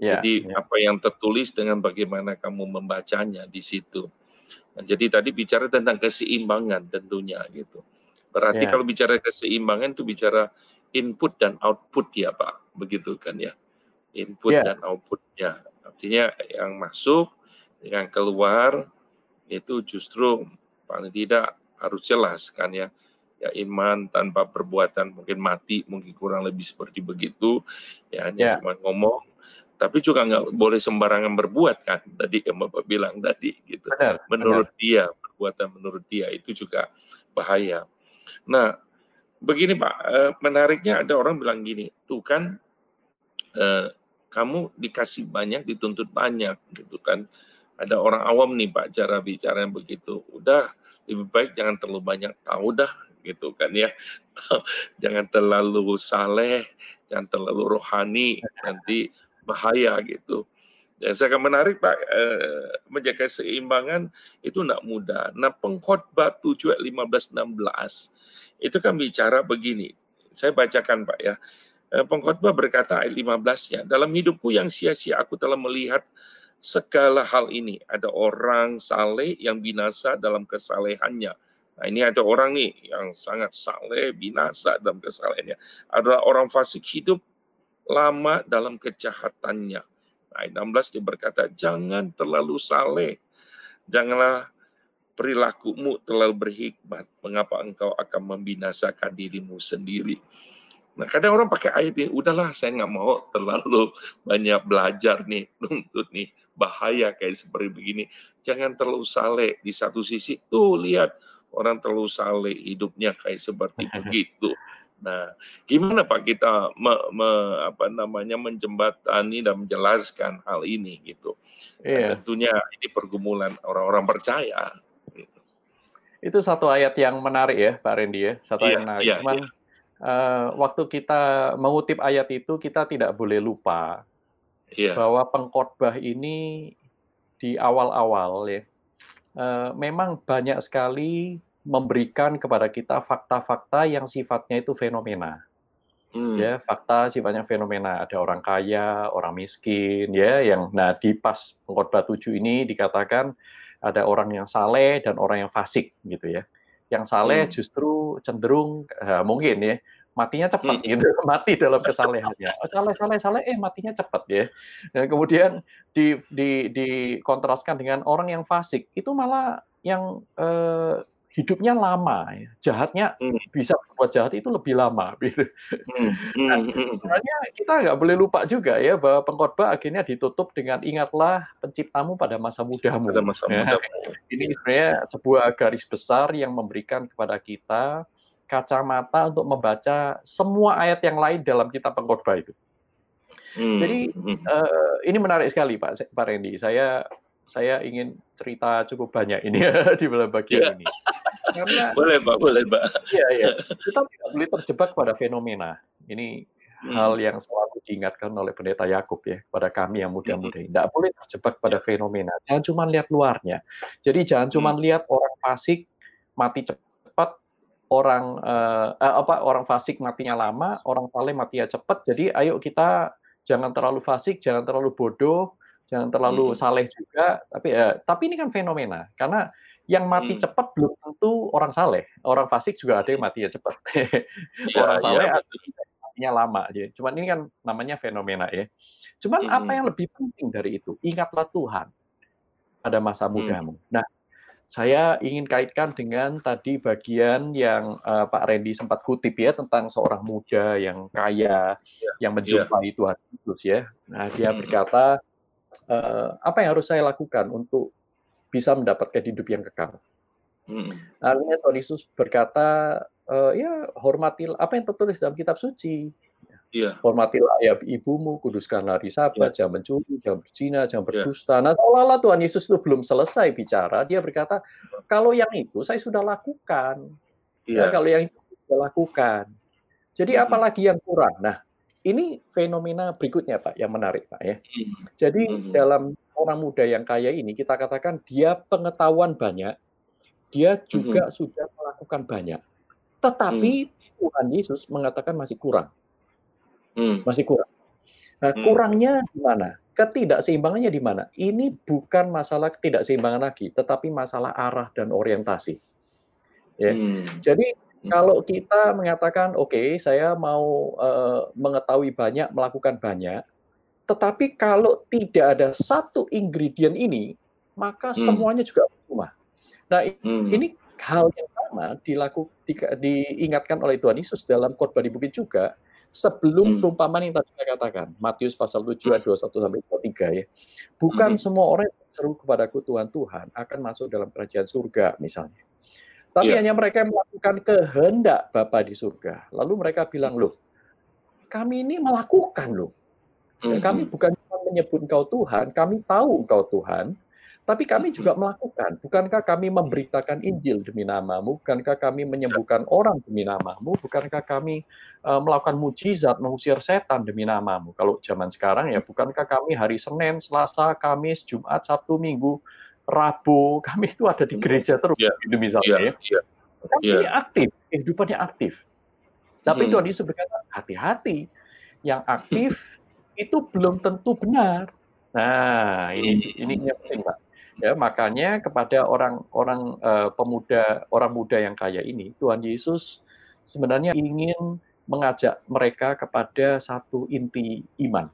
ya Jadi ya. apa yang tertulis dengan bagaimana kamu membacanya di situ. Jadi tadi bicara tentang keseimbangan tentunya gitu. Berarti yeah. kalau bicara keseimbangan itu bicara input dan output ya Pak, begitu kan ya. Input yeah. dan outputnya. Artinya yang masuk, yang keluar itu justru paling tidak harus jelas kan ya. Ya iman tanpa perbuatan mungkin mati, mungkin kurang lebih seperti begitu. Ya hanya yeah. cuma ngomong tapi juga nggak boleh sembarangan berbuat kan tadi yang bapak bilang tadi gitu. Benar, menurut benar. dia perbuatan menurut dia itu juga bahaya. Nah begini pak eh, menariknya ada orang bilang gini tuh kan eh, kamu dikasih banyak dituntut banyak gitu kan. Ada orang awam nih pak cara bicara yang begitu. Udah lebih baik jangan terlalu banyak tahu dah gitu kan ya. [laughs] Jangan terlalu saleh jangan terlalu rohani nanti bahaya gitu. Dan saya akan menarik Pak, eh, menjaga keseimbangan itu tidak mudah. Nah pengkhotbah 7 ayat 15 16 itu kan bicara begini. Saya bacakan Pak ya. Eh, pengkhotbah berkata ayat 15-nya, dalam hidupku yang sia-sia aku telah melihat segala hal ini. Ada orang saleh yang binasa dalam kesalehannya. Nah ini ada orang nih yang sangat saleh, binasa dalam kesalehannya. Ada orang fasik hidup lama dalam kejahatannya. Ayat 16 dia berkata, jangan terlalu saleh, janganlah perilakumu terlalu berhikmat, mengapa engkau akan membinasakan dirimu sendiri. Nah kadang orang pakai ayat ini, udahlah saya nggak mau terlalu banyak belajar nih, [laughs] nuntut nih, bahaya kayak seperti begini. Jangan terlalu saleh di satu sisi, tuh lihat orang terlalu saleh hidupnya kayak seperti [laughs] begitu. Nah, gimana Pak kita me, me, apa namanya menjembatani dan menjelaskan hal ini gitu? Iya. tentunya ini pergumulan orang-orang percaya. Gitu. Itu satu ayat yang menarik ya, Pak Randy ya, satu iya, ayat menarik. Iya, Cuman iya. Uh, waktu kita mengutip ayat itu kita tidak boleh lupa iya. bahwa pengkhotbah ini di awal-awal ya, uh, memang banyak sekali memberikan kepada kita fakta-fakta yang sifatnya itu fenomena. Hmm. Ya, fakta sifatnya fenomena. Ada orang kaya, orang miskin, ya, yang nah di pas pengkhotbah tujuh ini dikatakan ada orang yang saleh dan orang yang fasik gitu ya. Yang saleh hmm. justru cenderung uh, mungkin ya matinya cepat hmm. gitu, [laughs] mati dalam kesalehannya. [laughs] Oh, saleh saleh saleh eh matinya cepat ya. Dan kemudian di di dikontraskan dengan orang yang fasik itu malah yang eh, hidupnya lama, ya. jahatnya hmm. bisa berbuat jahat itu lebih lama. [laughs] Gitu. Hmm. Nah, hmm. Hmm. sebenarnya kita nggak boleh lupa juga ya bahwa pengkhotbah akhirnya ditutup dengan ingatlah penciptamu pada masa mudamu. Pada masa ya. muda. [laughs] Ini sebenarnya sebuah garis besar yang memberikan kepada kita kacamata untuk membaca semua ayat yang lain dalam kitab pengkhotbah itu. Hmm. Jadi uh, ini menarik sekali Pak Pak Randy. Saya saya ingin cerita cukup banyak ini [laughs] di bagian yeah. ini. Karena boleh Pak, boleh Pak. Iya, iya. [laughs] Kita tidak boleh terjebak pada fenomena. Ini hmm. hal yang selalu diingatkan oleh pendeta Yakub ya pada kami yang muda-muda. Tidak hmm. boleh terjebak pada fenomena. Jangan cuma lihat luarnya. Jadi jangan cuma hmm. lihat orang fasik mati cepat, orang uh, apa orang fasik matinya lama, orang saleh matinya cepat. Jadi ayo kita jangan terlalu fasik, jangan terlalu bodoh, jangan terlalu hmm. saleh juga. Tapi ya, tapi ini kan fenomena karena yang mati hmm. cepat belum tentu orang saleh. Orang fasik juga ada yang mati ya cepat. [laughs] ya, orang saleh ya, matinya lama. Jadi, cuman ini kan namanya fenomena ya. Cuman hmm. apa yang lebih penting dari itu? Ingatlah Tuhan pada masa hmm. mudamu. Hmm. Nah, saya ingin kaitkan dengan tadi bagian yang uh, Pak Randy sempat kutip ya tentang seorang muda yang kaya ya, yang iya. menjumpai ya. Tuhan Yesus ya. Nah, dia hmm. berkata, uh, apa yang harus saya lakukan untuk bisa mendapatkan hidup yang kekal. Hmm. Akhirnya Tuhan Yesus berkata, e, ya hormatilah apa yang tertulis dalam kitab suci. Yeah. Hormatilah ayah ibumu, kuduskan hari sabat, yeah. jangan mencuri, jangan berzina, jangan iya. berdusta. Yeah. Nah, seolah-olah Tuhan Yesus itu belum selesai bicara, dia berkata, kalau yang itu saya sudah lakukan. Yeah. Ya, kalau yang itu sudah lakukan. Jadi -hmm. apalagi yang kurang? Nah, ini fenomena berikutnya Pak, yang menarik Pak ya. -hmm. Jadi -hmm. dalam orang muda yang kaya ini kita katakan dia pengetahuan banyak, dia juga mm -hmm. sudah melakukan banyak. Tetapi mm. Tuhan Yesus mengatakan masih kurang. Mm. Masih kurang. Nah, mm. kurangnya di mana? Ketidakseimbangannya di mana? Ini bukan masalah ketidakseimbangan lagi, tetapi masalah arah dan orientasi. Ya. Mm. Jadi hmm. Kalau kita mengatakan, oke, okay, saya mau uh, mengetahui banyak, melakukan banyak, tetapi kalau tidak ada satu ingredient ini, maka hmm. semuanya juga percuma. Nah, hmm. ini hal yang sama dilaku, di, diingatkan oleh Tuhan Yesus dalam khotbah di bukit juga sebelum hmm. perumpamaan yang tadi saya katakan, Matius pasal 7 ayat 21 sampai 23 ya. Bukan hmm. semua orang yang seru kepadaku Tuhan Tuhan akan masuk dalam kerajaan surga misalnya. Tapi yeah. hanya mereka yang melakukan kehendak Bapa di surga. Lalu mereka bilang, loh, kami ini melakukan loh. Mm-hmm. Kami bukan cuma menyebut Engkau Tuhan, kami tahu Engkau Tuhan, tapi kami juga melakukan. Bukankah kami memberitakan Injil demi namamu? Bukankah kami menyembuhkan orang demi namamu? Bukankah kami uh, melakukan mujizat, mengusir setan demi namamu? Kalau zaman sekarang ya, bukankah kami hari Senin, Selasa, Kamis, Jumat, Sabtu, Minggu, Rabu, kami itu ada di gereja terus, yeah. gitu misalnya yeah. ya. Yeah. Kami yeah. aktif, kehidupannya aktif. Tapi hmm. Tuhan Yesus berkata, hati-hati. Yang aktif [laughs] itu belum tentu benar. Nah, ini hmm. ini yang penting, Pak. Ya, makanya kepada orang-orang uh, pemuda, orang muda yang kaya ini, Tuhan Yesus sebenarnya ingin mengajak mereka kepada satu inti iman.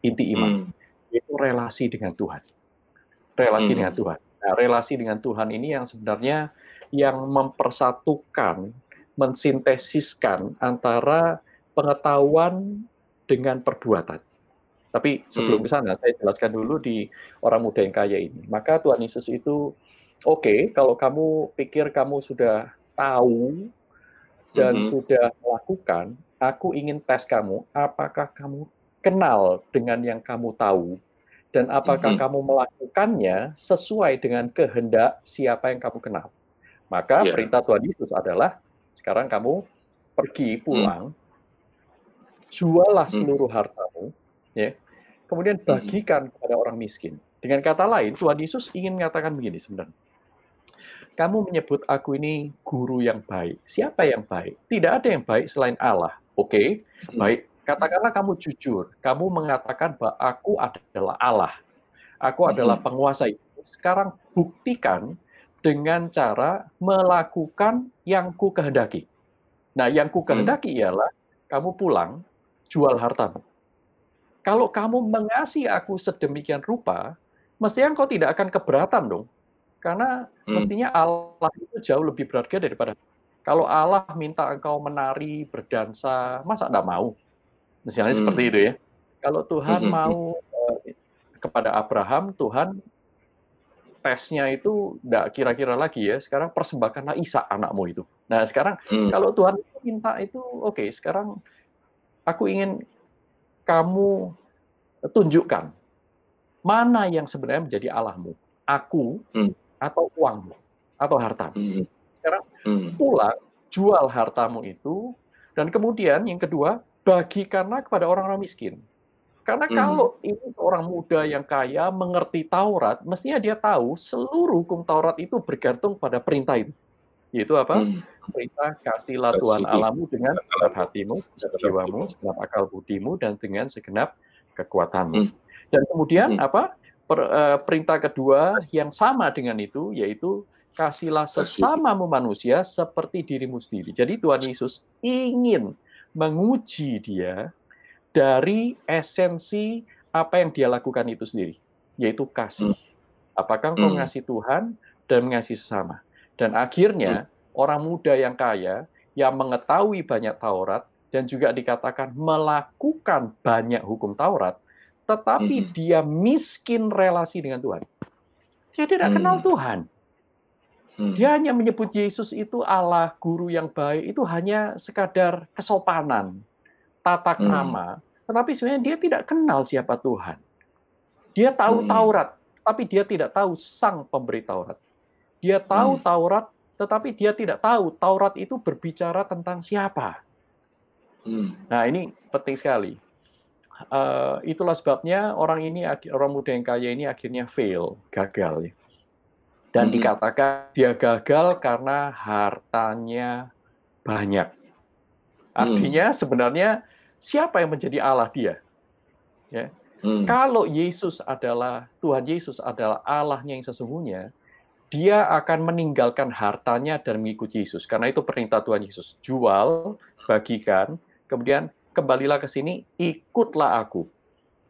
Inti iman. Hmm. Itu relasi dengan Tuhan. Relasi hmm. dengan Tuhan. Nah, relasi dengan Tuhan ini yang sebenarnya yang mempersatukan, mensintesiskan antara pengetahuan dengan perbuatan. Tapi sebelum hmm. ke sana, saya jelaskan dulu di orang muda yang kaya ini. Maka Tuhan Yesus itu, oke, okay, kalau kamu pikir kamu sudah tahu dan hmm. sudah melakukan, aku ingin tes kamu, apakah kamu kenal dengan yang kamu tahu, dan apakah hmm. kamu melakukannya sesuai dengan kehendak siapa yang kamu kenal. Maka yeah. perintah Tuhan Yesus adalah, sekarang kamu pergi pulang, hmm jualah hmm. seluruh hartamu, ya, kemudian hmm. bagikan kepada orang miskin. Dengan kata lain, Tuhan Yesus ingin mengatakan begini sebenarnya. Kamu menyebut aku ini guru yang baik. Siapa yang baik? Tidak ada yang baik selain Allah. Oke, okay, hmm. baik. Katakanlah kamu jujur, kamu mengatakan bahwa aku adalah Allah, aku adalah penguasa itu. Sekarang buktikan dengan cara melakukan yang ku kehendaki. Nah, yang ku kehendaki hmm. ialah kamu pulang, jual hartamu. Kalau kamu mengasihi aku sedemikian rupa, mestinya engkau tidak akan keberatan dong. Karena hmm. mestinya Allah itu jauh lebih berharga daripada kalau Allah minta engkau menari, berdansa, masa tidak mau? Misalnya hmm. seperti itu ya. Kalau Tuhan hmm. mau eh, kepada Abraham, Tuhan tesnya itu tidak kira-kira lagi ya. Sekarang persembahkanlah Isa anakmu itu. Nah sekarang hmm. kalau Tuhan minta itu, oke. Okay, sekarang aku ingin kamu tunjukkan mana yang sebenarnya menjadi Allahmu, aku hmm. atau uangmu atau hartamu. Hmm. Sekarang hmm. pulang jual hartamu itu dan kemudian yang kedua bagikanlah kepada orang-orang miskin. Karena hmm. kalau ini seorang muda yang kaya mengerti Taurat, mestinya dia tahu seluruh hukum Taurat itu bergantung pada perintah itu. Yaitu apa? Hmm. Perintah kasihlah Tuhan Alamu dengan segenap hatimu, segenap jiwamu, segenap akal budimu, dan dengan segenap kekuatanmu. Hmm. Dan kemudian hmm. apa? Per, uh, perintah kedua yang sama dengan itu, yaitu kasihlah sesamamu manusia seperti dirimu sendiri. Jadi Tuhan Yesus ingin menguji dia dari esensi apa yang dia lakukan itu sendiri, yaitu kasih. Hmm. Apakah engkau mengasihi hmm. Tuhan dan mengasihi sesama? Dan akhirnya hmm. orang muda yang kaya, yang mengetahui banyak Taurat, dan juga dikatakan melakukan banyak hukum Taurat, tetapi dia miskin relasi dengan Tuhan. Dia tidak kenal Tuhan. Dia hanya menyebut Yesus itu Allah, guru yang baik, itu hanya sekadar kesopanan tata hmm. krama, hmm. tetapi sebenarnya dia tidak kenal siapa Tuhan. Dia tahu hmm. Taurat, tapi dia tidak tahu sang pemberi Taurat. Dia tahu hmm. Taurat, tetapi dia tidak tahu Taurat itu berbicara tentang siapa. Hmm. Nah ini penting sekali. Uh, itulah sebabnya orang ini, orang muda yang kaya ini akhirnya fail, gagal. Dan hmm. dikatakan dia gagal karena hartanya banyak. Artinya hmm. sebenarnya siapa yang menjadi Allah dia? Ya. Hmm. Kalau Yesus adalah Tuhan Yesus adalah Allahnya yang sesungguhnya, dia akan meninggalkan hartanya dan mengikuti Yesus. Karena itu perintah Tuhan Yesus. Jual, bagikan, kemudian kembalilah ke sini, ikutlah aku.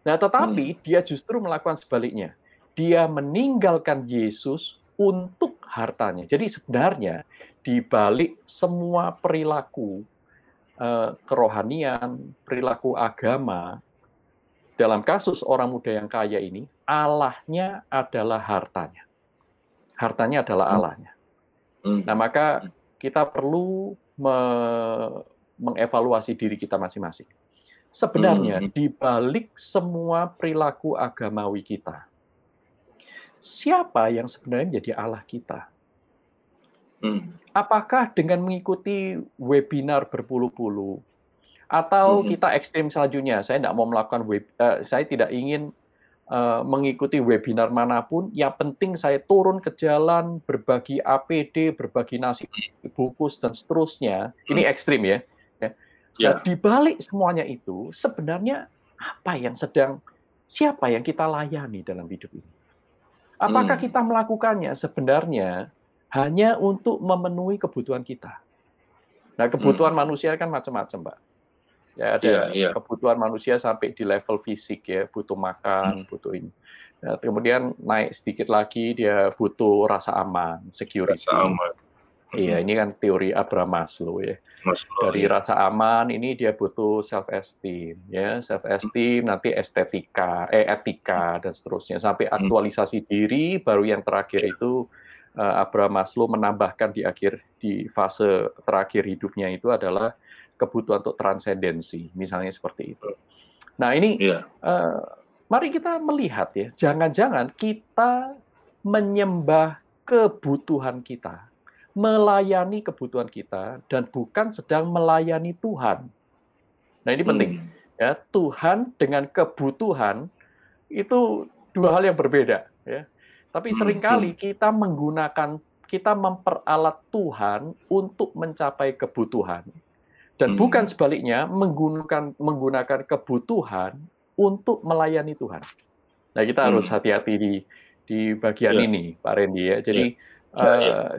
Nah, tetapi hmm. dia justru melakukan sebaliknya. Dia meninggalkan Yesus untuk hartanya. Jadi sebenarnya di balik semua perilaku Eh, kerohanian, perilaku agama, dalam kasus orang muda yang kaya ini, Allahnya adalah hartanya. Hartanya adalah hmm. Allahnya. Hmm. Nah, maka kita perlu me mengevaluasi diri kita masing-masing. Sebenarnya hmm. di balik semua perilaku agamawi kita, siapa yang sebenarnya menjadi Allah kita? Hmm. Apakah dengan mengikuti webinar berpuluh-puluh atau hmm. kita ekstrim selanjutnya, saya tidak mau melakukan web, uh, saya tidak ingin uh, mengikuti webinar mana pun. Yang penting saya turun ke jalan, berbagi APD, berbagi nasi bungkus dan seterusnya. Ini hmm. ekstrim ya. ya. Yeah. Nah, di balik semuanya itu, sebenarnya apa yang sedang, siapa yang kita layani dalam hidup ini? Apakah hmm. kita melakukannya sebenarnya hanya untuk memenuhi kebutuhan kita. Nah, kebutuhan hmm. manusia kan macam-macam, Pak. Ya, ada yeah, yeah. kebutuhan manusia sampai di level fisik ya, butuh makan, hmm. butuh ini. Nah, kemudian naik sedikit lagi dia butuh rasa aman, security. Rasa aman. Iya, ini kan teori Abraham Maslow ya. Maslow, Dari ya. rasa aman ini dia butuh self esteem ya, self esteem hmm. nanti estetika, eh etika dan seterusnya sampai aktualisasi hmm. diri baru yang terakhir itu uh, Abraham Maslow menambahkan di akhir di fase terakhir hidupnya itu adalah kebutuhan untuk transendensi, misalnya seperti itu. Nah ini, yeah. Iya. uh, mari kita melihat ya, jangan-jangan kita menyembah kebutuhan kita, melayani kebutuhan kita, dan bukan sedang melayani Tuhan. Nah ini penting, hmm. ya Tuhan dengan kebutuhan itu dua hal yang berbeda. Ya. Tapi hmm, sering kali hmm. kita menggunakan, kita memperalat Tuhan untuk mencapai kebutuhan. Dan hmm. bukan sebaliknya menggunakan menggunakan kebutuhan untuk melayani Tuhan. Nah, kita hmm. harus hati-hati di di bagian ya. ini, Pak Randy ya. Jadi ya. Ya, ya. Uh,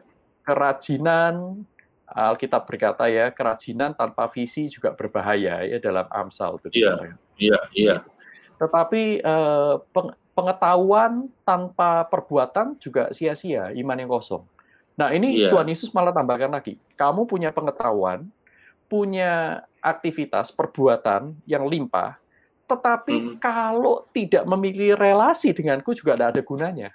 kerajinan Alkitab berkata ya, kerajinan tanpa visi juga berbahaya ya dalam Amsal itu. Iya, iya, iya. Tetapi uh, pengetahuan tanpa perbuatan juga sia-sia, iman yang kosong. Nah, ini yeah. Tuhan Yesus malah tambahkan lagi. Kamu punya pengetahuan, punya aktivitas, perbuatan yang limpah, tetapi hmm. kalau tidak memiliki relasi denganku juga tidak ada gunanya.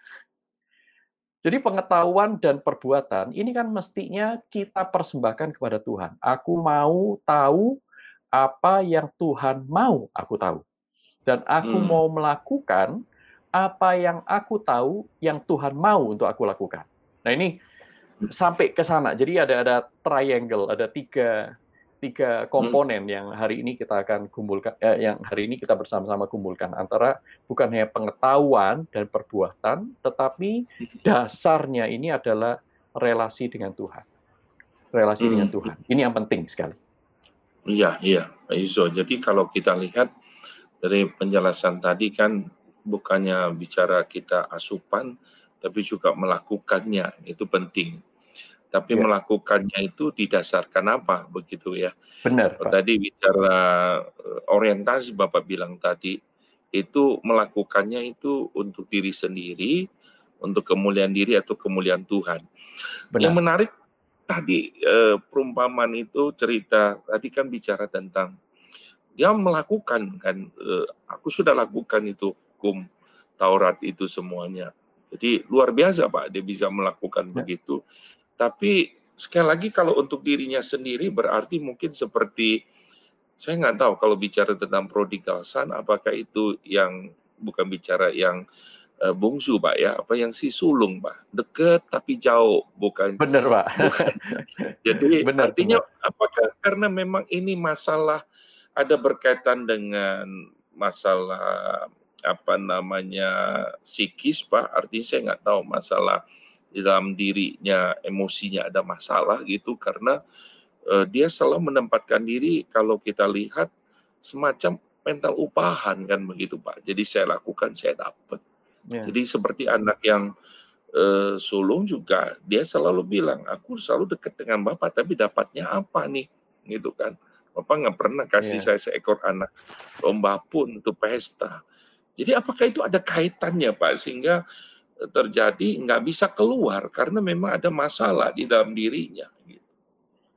Jadi pengetahuan dan perbuatan ini kan mestinya kita persembahkan kepada Tuhan. Aku mau tahu apa yang Tuhan mau aku tahu. Dan aku hmm. mau melakukan apa yang aku tahu yang Tuhan mau untuk aku lakukan. Nah ini hmm. sampai ke sana. Jadi ada ada triangle, ada tiga tiga komponen hmm. yang hari ini kita akan kumpulkan, eh, yang hari ini kita bersama-sama kumpulkan antara bukan hanya pengetahuan dan perbuatan, tetapi dasarnya ini adalah relasi dengan Tuhan, relasi hmm. dengan Tuhan. Ini yang penting sekali. Iya, iya, Pak. Jadi kalau kita lihat dari penjelasan tadi kan bukannya bicara kita asupan, tapi juga melakukannya itu penting tapi ya. melakukannya itu didasarkan apa begitu ya. Benar. Pak. Tadi bicara eh, orientasi Bapak bilang tadi itu melakukannya itu untuk diri sendiri, untuk kemuliaan diri atau kemuliaan Tuhan. Benar. Yang menarik tadi eh, perumpamaan itu cerita tadi kan bicara tentang dia melakukan kan eh, aku sudah lakukan itu hukum Taurat itu semuanya. Jadi luar biasa Pak dia bisa melakukan ya. begitu tapi sekali lagi kalau untuk dirinya sendiri berarti mungkin seperti saya nggak tahu kalau bicara tentang prodigal son apakah itu yang bukan bicara yang uh, bungsu pak ya apa yang si sulung pak deket tapi jauh bukan benar pak bukan. [laughs] jadi benar, artinya benar. apakah karena memang ini masalah ada berkaitan dengan masalah apa namanya psikis pak artinya saya nggak tahu masalah di dalam dirinya emosinya ada masalah gitu karena uh, dia selalu menempatkan diri kalau kita lihat semacam mental upahan kan begitu Pak. Jadi saya lakukan saya dapat. Yeah. Jadi seperti anak yang uh, sulung juga dia selalu bilang aku selalu dekat dengan Bapak tapi dapatnya apa nih gitu kan. Bapak nggak pernah kasih yeah. saya seekor anak lomba pun untuk pesta. Jadi apakah itu ada kaitannya Pak sehingga terjadi nggak bisa keluar karena memang ada masalah di dalam dirinya. Gitu.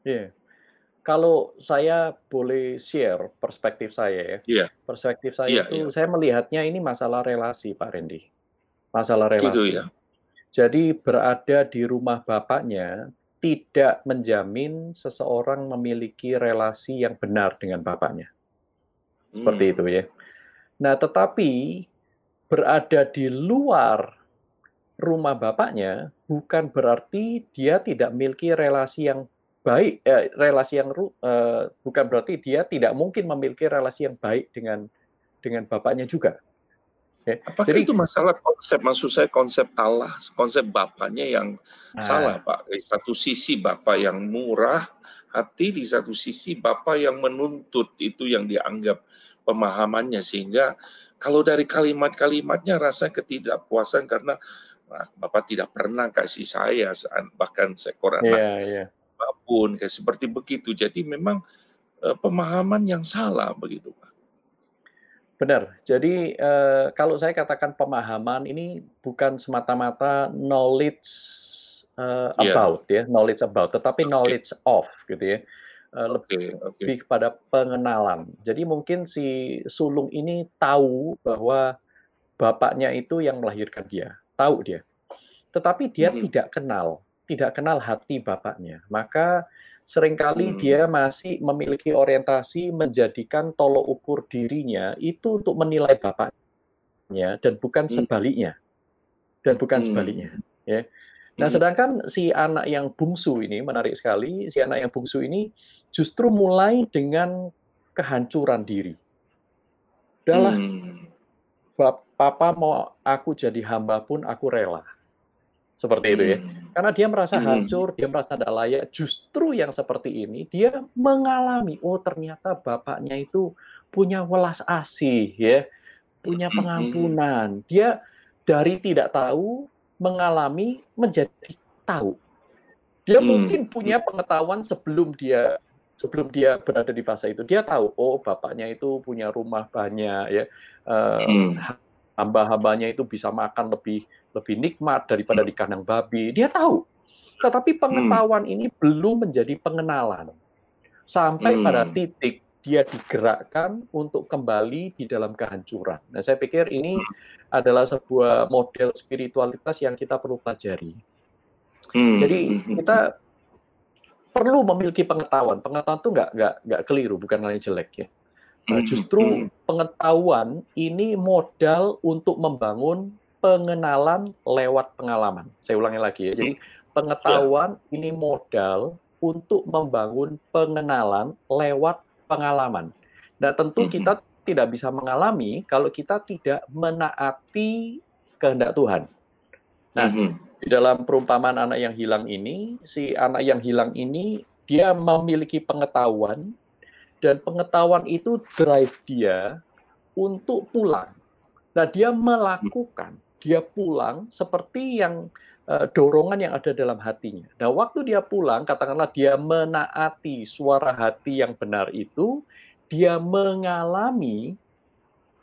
Yeah. Kalau saya boleh share perspektif saya ya, yeah. perspektif saya yeah, itu yeah. saya melihatnya ini masalah relasi Pak Randy, masalah relasi. Gitu, ya. Jadi berada di rumah bapaknya tidak menjamin seseorang memiliki relasi yang benar dengan bapaknya. Seperti hmm. itu ya. Nah, tetapi berada di luar rumah bapaknya bukan berarti dia tidak memiliki relasi yang baik, eh, relasi yang eh, bukan berarti dia tidak mungkin memiliki relasi yang baik dengan dengan bapaknya juga. Okay. Apakah Jadi, itu masalah konsep, maksud saya konsep Allah, konsep bapaknya yang nah, salah, Pak. Di satu sisi bapak yang murah hati, di satu sisi bapak yang menuntut itu yang dianggap pemahamannya sehingga kalau dari kalimat-kalimatnya rasa ketidakpuasan karena Bapak tidak pernah kasih saya bahkan seekor anak yeah, yeah. apa pun kayak seperti begitu. Jadi memang uh, pemahaman yang salah begitu, Pak. Benar. Jadi uh, kalau saya katakan pemahaman ini bukan semata-mata knowledge uh, about yeah. ya, knowledge about, tetapi okay. knowledge of gitu ya. Uh, okay, okay. lebih kepada pengenalan. Jadi mungkin si sulung ini tahu bahwa bapaknya itu yang melahirkan dia tahu dia. Tetapi dia hmm. tidak kenal, tidak kenal hati bapaknya. Maka sering kali hmm. dia masih memiliki orientasi menjadikan tolok ukur dirinya itu untuk menilai bapaknya dan bukan hmm. sebaliknya. Dan bukan hmm. sebaliknya, ya. Nah, hmm. sedangkan si anak yang bungsu ini menarik sekali, si anak yang bungsu ini justru mulai dengan kehancuran diri. Udahlah, hmm. Papa mau aku jadi hamba pun aku rela. seperti itu ya. Karena dia merasa hancur, dia merasa tidak layak. Justru yang seperti ini dia mengalami, oh ternyata bapaknya itu punya welas asih ya, punya pengampunan. Dia dari tidak tahu mengalami menjadi tahu. Dia mungkin punya pengetahuan sebelum dia sebelum dia berada di fase itu dia tahu oh bapaknya itu punya rumah banyak ya uh, hmm. Hamba-hambanya itu bisa makan lebih lebih nikmat daripada di kandang babi dia tahu tetapi pengetahuan hmm. ini belum menjadi pengenalan sampai hmm. pada titik dia digerakkan untuk kembali di dalam kehancuran. Nah, saya pikir ini hmm. adalah sebuah model spiritualitas yang kita perlu pelajari. Hmm. Jadi kita perlu memiliki pengetahuan. Pengetahuan itu nggak nggak nggak keliru, bukan hal yang jelek ya. Nah, justru pengetahuan ini modal untuk membangun pengenalan lewat pengalaman. Saya ulangi lagi ya. Jadi pengetahuan ini modal untuk membangun pengenalan lewat pengalaman. Nah, tentu kita tidak bisa mengalami kalau kita tidak menaati kehendak Tuhan. Nah, di dalam perumpamaan anak yang hilang ini, si anak yang hilang ini dia memiliki pengetahuan dan pengetahuan itu drive dia untuk pulang. Nah, dia melakukan, dia pulang seperti yang uh, dorongan yang ada dalam hatinya. Nah, waktu dia pulang, katakanlah dia menaati suara hati yang benar itu, dia mengalami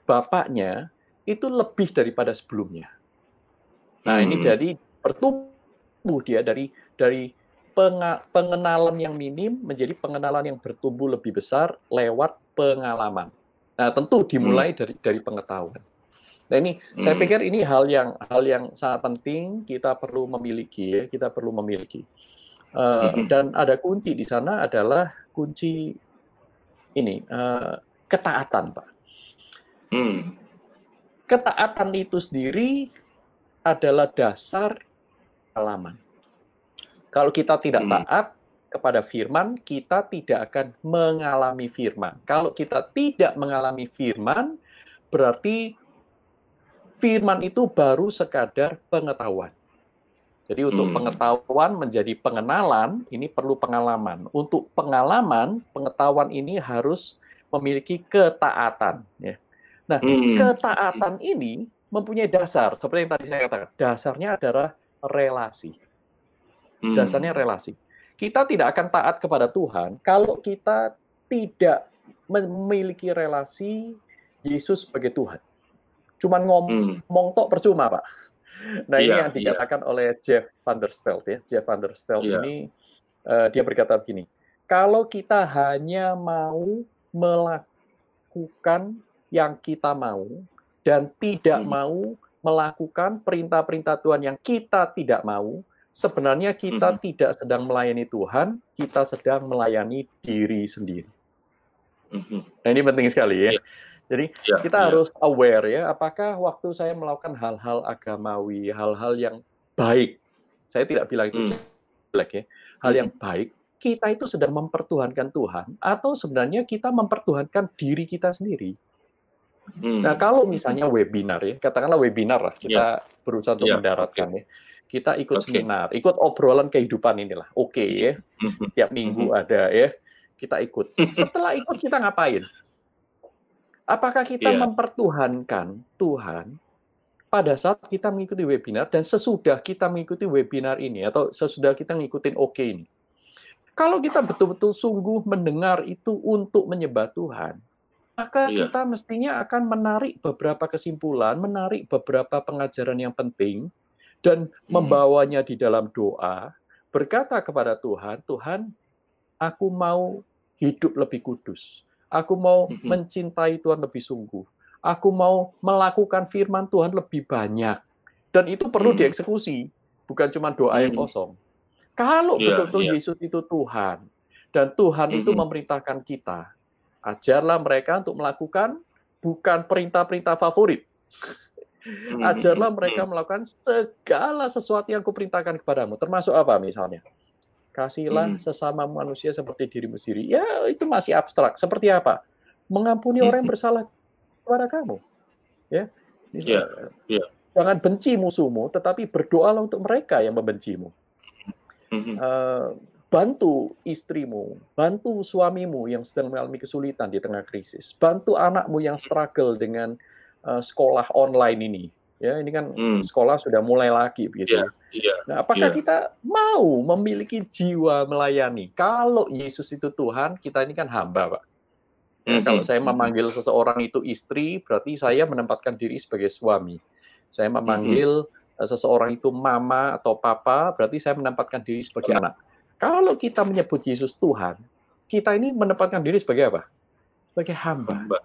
bapaknya itu lebih daripada sebelumnya. Nah, ini hmm. jadi bertumbuh dia dari dari pengenalan yang minim menjadi pengenalan yang bertumbuh lebih besar lewat pengalaman. Nah, tentu dimulai hmm. dari dari pengetahuan. Nah, ini hmm. saya pikir ini hal yang hal yang sangat penting kita perlu memiliki ya, kita perlu memiliki. Uh, hmm. Dan ada kunci di sana adalah kunci ini uh, ketaatan, Pak. Hmm. Ketaatan itu sendiri adalah dasar pengalaman. Kalau kita tidak hmm. taat kepada firman, kita tidak akan mengalami firman. Kalau kita tidak mengalami firman, berarti firman itu baru sekadar pengetahuan. Jadi untuk hmm. pengetahuan menjadi pengenalan, ini perlu pengalaman. Untuk pengalaman, pengetahuan ini harus memiliki ketaatan. Ya. Nah, hmm. ketaatan ini mempunyai dasar, seperti yang tadi saya katakan. Dasarnya adalah relasi. Hmm. Dasarnya relasi. Kita tidak akan taat kepada Tuhan kalau kita tidak memiliki relasi Yesus sebagai Tuhan. Cuman ngomong hmm. tok percuma, Pak. Nah, ini yeah, yang iya. dikatakan yeah. oleh Jeff Van der Stelt ya. Jeff Van der Stelt yeah. ini uh, dia berkata begini, kalau kita hanya mau melakukan yang kita mau dan tidak hmm. mau melakukan perintah-perintah Tuhan yang kita tidak mau, sebenarnya kita hmm. tidak sedang melayani Tuhan, kita sedang melayani diri sendiri. Hmm. Nah ini penting sekali ya. Yeah. Jadi yeah, kita yeah. harus aware ya, apakah waktu saya melakukan hal-hal agamawi, hal-hal yang baik, saya tidak bilang itu hmm. jelek ya, hal yang baik, kita itu sedang mempertuhankan Tuhan, atau sebenarnya kita mempertuhankan diri kita sendiri. Hmm. Nah, kalau misalnya webinar ya, katakanlah webinar lah, kita yeah. berusaha untuk yeah. mendaratkan okay. ya. Kita ikut okay. seminar, ikut obrolan kehidupan inilah. Oke okay, ya. Hmm. Tiap minggu hmm. ada ya. Kita ikut. Setelah ikut kita ngapain? Apakah kita yeah. mempertuhankan Tuhan pada saat kita mengikuti webinar dan sesudah kita mengikuti webinar ini atau sesudah kita ngikutin oke okay ini? Kalau kita betul-betul sungguh mendengar itu untuk menyembah Tuhan, maka iya. kita mestinya akan menarik beberapa kesimpulan, menarik beberapa pengajaran yang penting, dan hmm. membawanya di dalam doa, berkata kepada Tuhan, Tuhan, aku mau hidup lebih kudus. Aku mau hmm. mencintai Tuhan lebih sungguh. Aku mau melakukan firman Tuhan lebih banyak. Dan itu perlu hmm. dieksekusi, bukan cuma doa yang hmm. kosong. Kalau iya, betul-betul yeah, yeah. Yesus itu Tuhan, dan Tuhan itu hmm. memerintahkan kita, Ajarlah mereka untuk melakukan bukan perintah-perintah favorit. Hmm. Ajarlah mereka melakukan segala sesuatu yang kuperintahkan kepadamu, termasuk apa misalnya? Kasihlah hmm. sesama manusia seperti dirimu sendiri. Ya, itu masih abstrak. Seperti apa? Mengampuni orang yang hmm. bersalah kepada kamu. Ya. Iya. Yeah. jangan benci musuhmu, tetapi berdoalah untuk mereka yang membencimu. Uh, bantu istrimu, bantu suamimu yang sedang mengalami kesulitan di tengah krisis, bantu anakmu yang struggle dengan uh, sekolah online ini. Ya, ini kan hmm. sekolah sudah mulai lagi begitu. Yeah, yeah, nah, apakah yeah. kita mau memiliki jiwa melayani? Kalau Yesus itu Tuhan, kita ini kan hamba, Pak. Ya, mm -hmm. Kalau saya memanggil seseorang itu istri, berarti saya menempatkan diri sebagai suami. Saya memanggil mm -hmm. seseorang itu mama atau papa, berarti saya menempatkan diri sebagai anak. Kalau kita menyebut Yesus Tuhan, kita ini menempatkan diri sebagai apa? Sebagai hamba. hamba.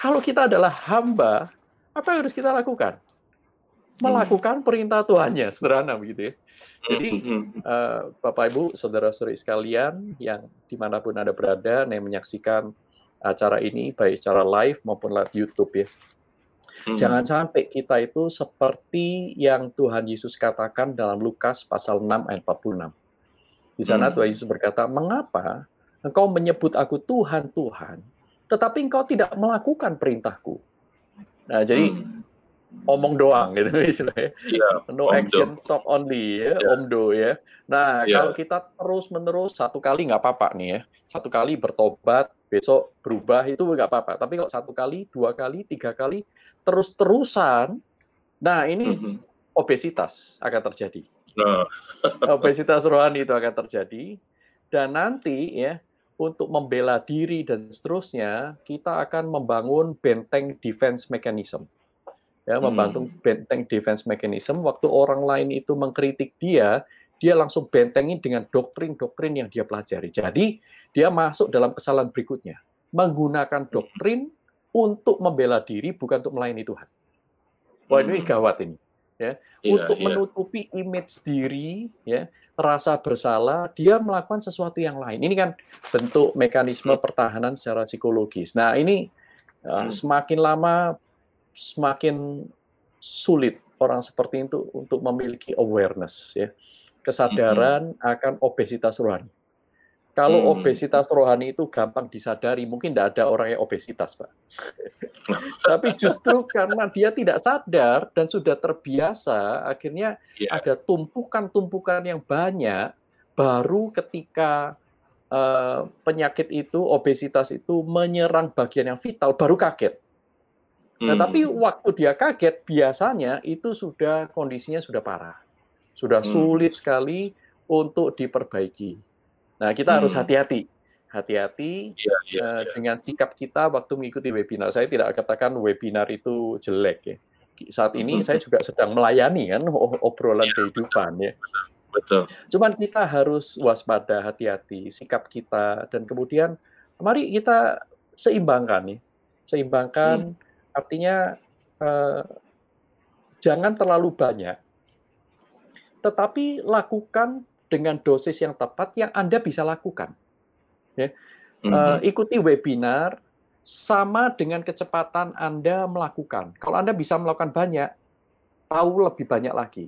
Kalau kita adalah hamba, apa yang harus kita lakukan? Hmm. Melakukan perintah Tuhannya, sederhana begitu ya. Jadi, uh, Bapak Ibu, saudara-saudari sekalian yang di mana pun Anda berada, yang menyaksikan acara ini, baik secara live maupun live YouTube ya. Hmm. Jangan sampai kita itu seperti yang Tuhan Yesus katakan dalam Lukas pasal 6 ayat 46. Di sana hmm. Tuhan Yesus berkata, mengapa engkau menyebut aku Tuhan, Tuhan, tetapi engkau tidak melakukan perintahku? Nah, jadi hmm. omong doang gitu [laughs] istilahnya. Yeah, no action do. talk only ya, yeah. omdo ya. Nah, yeah. kalau kita terus-menerus satu kali nggak apa-apa nih ya. Satu kali bertobat, besok berubah itu nggak apa-apa. Tapi kalau satu kali, dua kali, tiga kali terus-terusan, nah ini mm -hmm. obesitas akan terjadi. Nah. obesitas rohani itu akan terjadi dan nanti ya untuk membela diri dan seterusnya, kita akan membangun benteng defense mechanism. Ya, membantu hmm. benteng defense mechanism. Waktu orang lain itu mengkritik dia, dia langsung bentengin dengan doktrin-doktrin yang dia pelajari. Jadi, dia masuk dalam kesalahan berikutnya. Menggunakan hmm. doktrin untuk membela diri, bukan untuk melayani Tuhan. Wah, ini hmm. gawat ini. Ya, yeah, untuk yeah. menutupi image diri, ya, rasa bersalah, dia melakukan sesuatu yang lain. Ini kan bentuk mekanisme pertahanan secara psikologis. Nah, ini uh, semakin lama semakin sulit orang seperti itu untuk memiliki awareness ya, kesadaran akan obesitas rohani. Kalau hmm. obesitas rohani itu gampang disadari, mungkin tidak ada orang yang obesitas, Pak. [laughs] Tapi justru karena dia tidak sadar dan sudah terbiasa, akhirnya yeah. ada tumpukan-tumpukan yang banyak, baru ketika uh, penyakit itu, obesitas itu menyerang bagian yang vital, baru kaget. Nah, hmm. tapi waktu dia kaget, biasanya itu sudah kondisinya sudah parah. Sudah hmm. sulit sekali untuk diperbaiki. Nah, kita harus hmm. hati-hati. Hati-hati ya, ya, uh, ya. dengan sikap kita waktu mengikuti webinar. Saya tidak katakan webinar itu jelek ya. Saat ini hmm. saya juga sedang melayani kan obrolan ya, kehidupan ya. Betul. Cuman kita harus waspada, hati-hati sikap kita dan kemudian mari kita seimbangkan nih. Seimbangkan hmm. artinya uh, jangan terlalu banyak tetapi lakukan dengan dosis yang tepat yang Anda bisa lakukan. Ya. Mm -hmm. uh, ikuti webinar sama dengan kecepatan Anda melakukan. Kalau Anda bisa melakukan banyak, tahu lebih banyak lagi.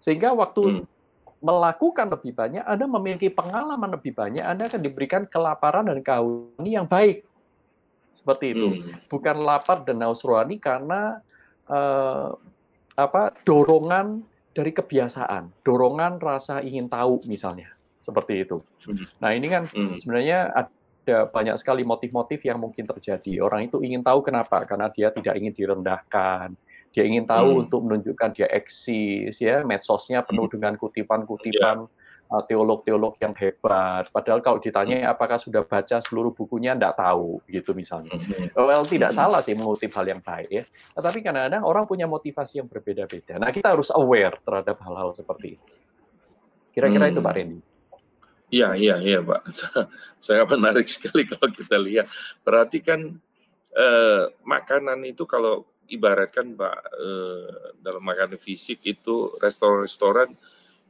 Sehingga waktu mm. melakukan lebih banyak, Anda memiliki pengalaman lebih banyak, Anda akan diberikan kelaparan dan kehausan yang baik. Seperti itu. Mm. Bukan lapar dan haus rohani karena uh, apa dorongan dari kebiasaan, dorongan rasa ingin tahu misalnya, seperti itu. Hmm. Nah ini kan hmm. sebenarnya ada banyak sekali motif-motif yang mungkin terjadi. Orang itu ingin tahu kenapa, karena dia tidak ingin direndahkan, dia ingin tahu hmm. untuk menunjukkan dia eksis, ya medsosnya penuh dengan kutipan-kutipan yeah teolog-teolog yang hebat. Padahal kalau ditanya apakah sudah baca seluruh bukunya, tidak tahu, gitu misalnya. Mm-hmm. Well, tidak mm-hmm. salah sih mengutip hal yang baik ya. Tetapi kadang-kadang orang punya motivasi yang berbeda-beda. Nah, kita harus aware terhadap hal-hal seperti itu. Kira-kira hmm. itu Pak Randy. Iya, iya, iya Pak. [laughs] Saya menarik sekali kalau kita lihat. Berarti kan eh, makanan itu kalau ibaratkan Pak eh, dalam makanan fisik itu restoran-restoran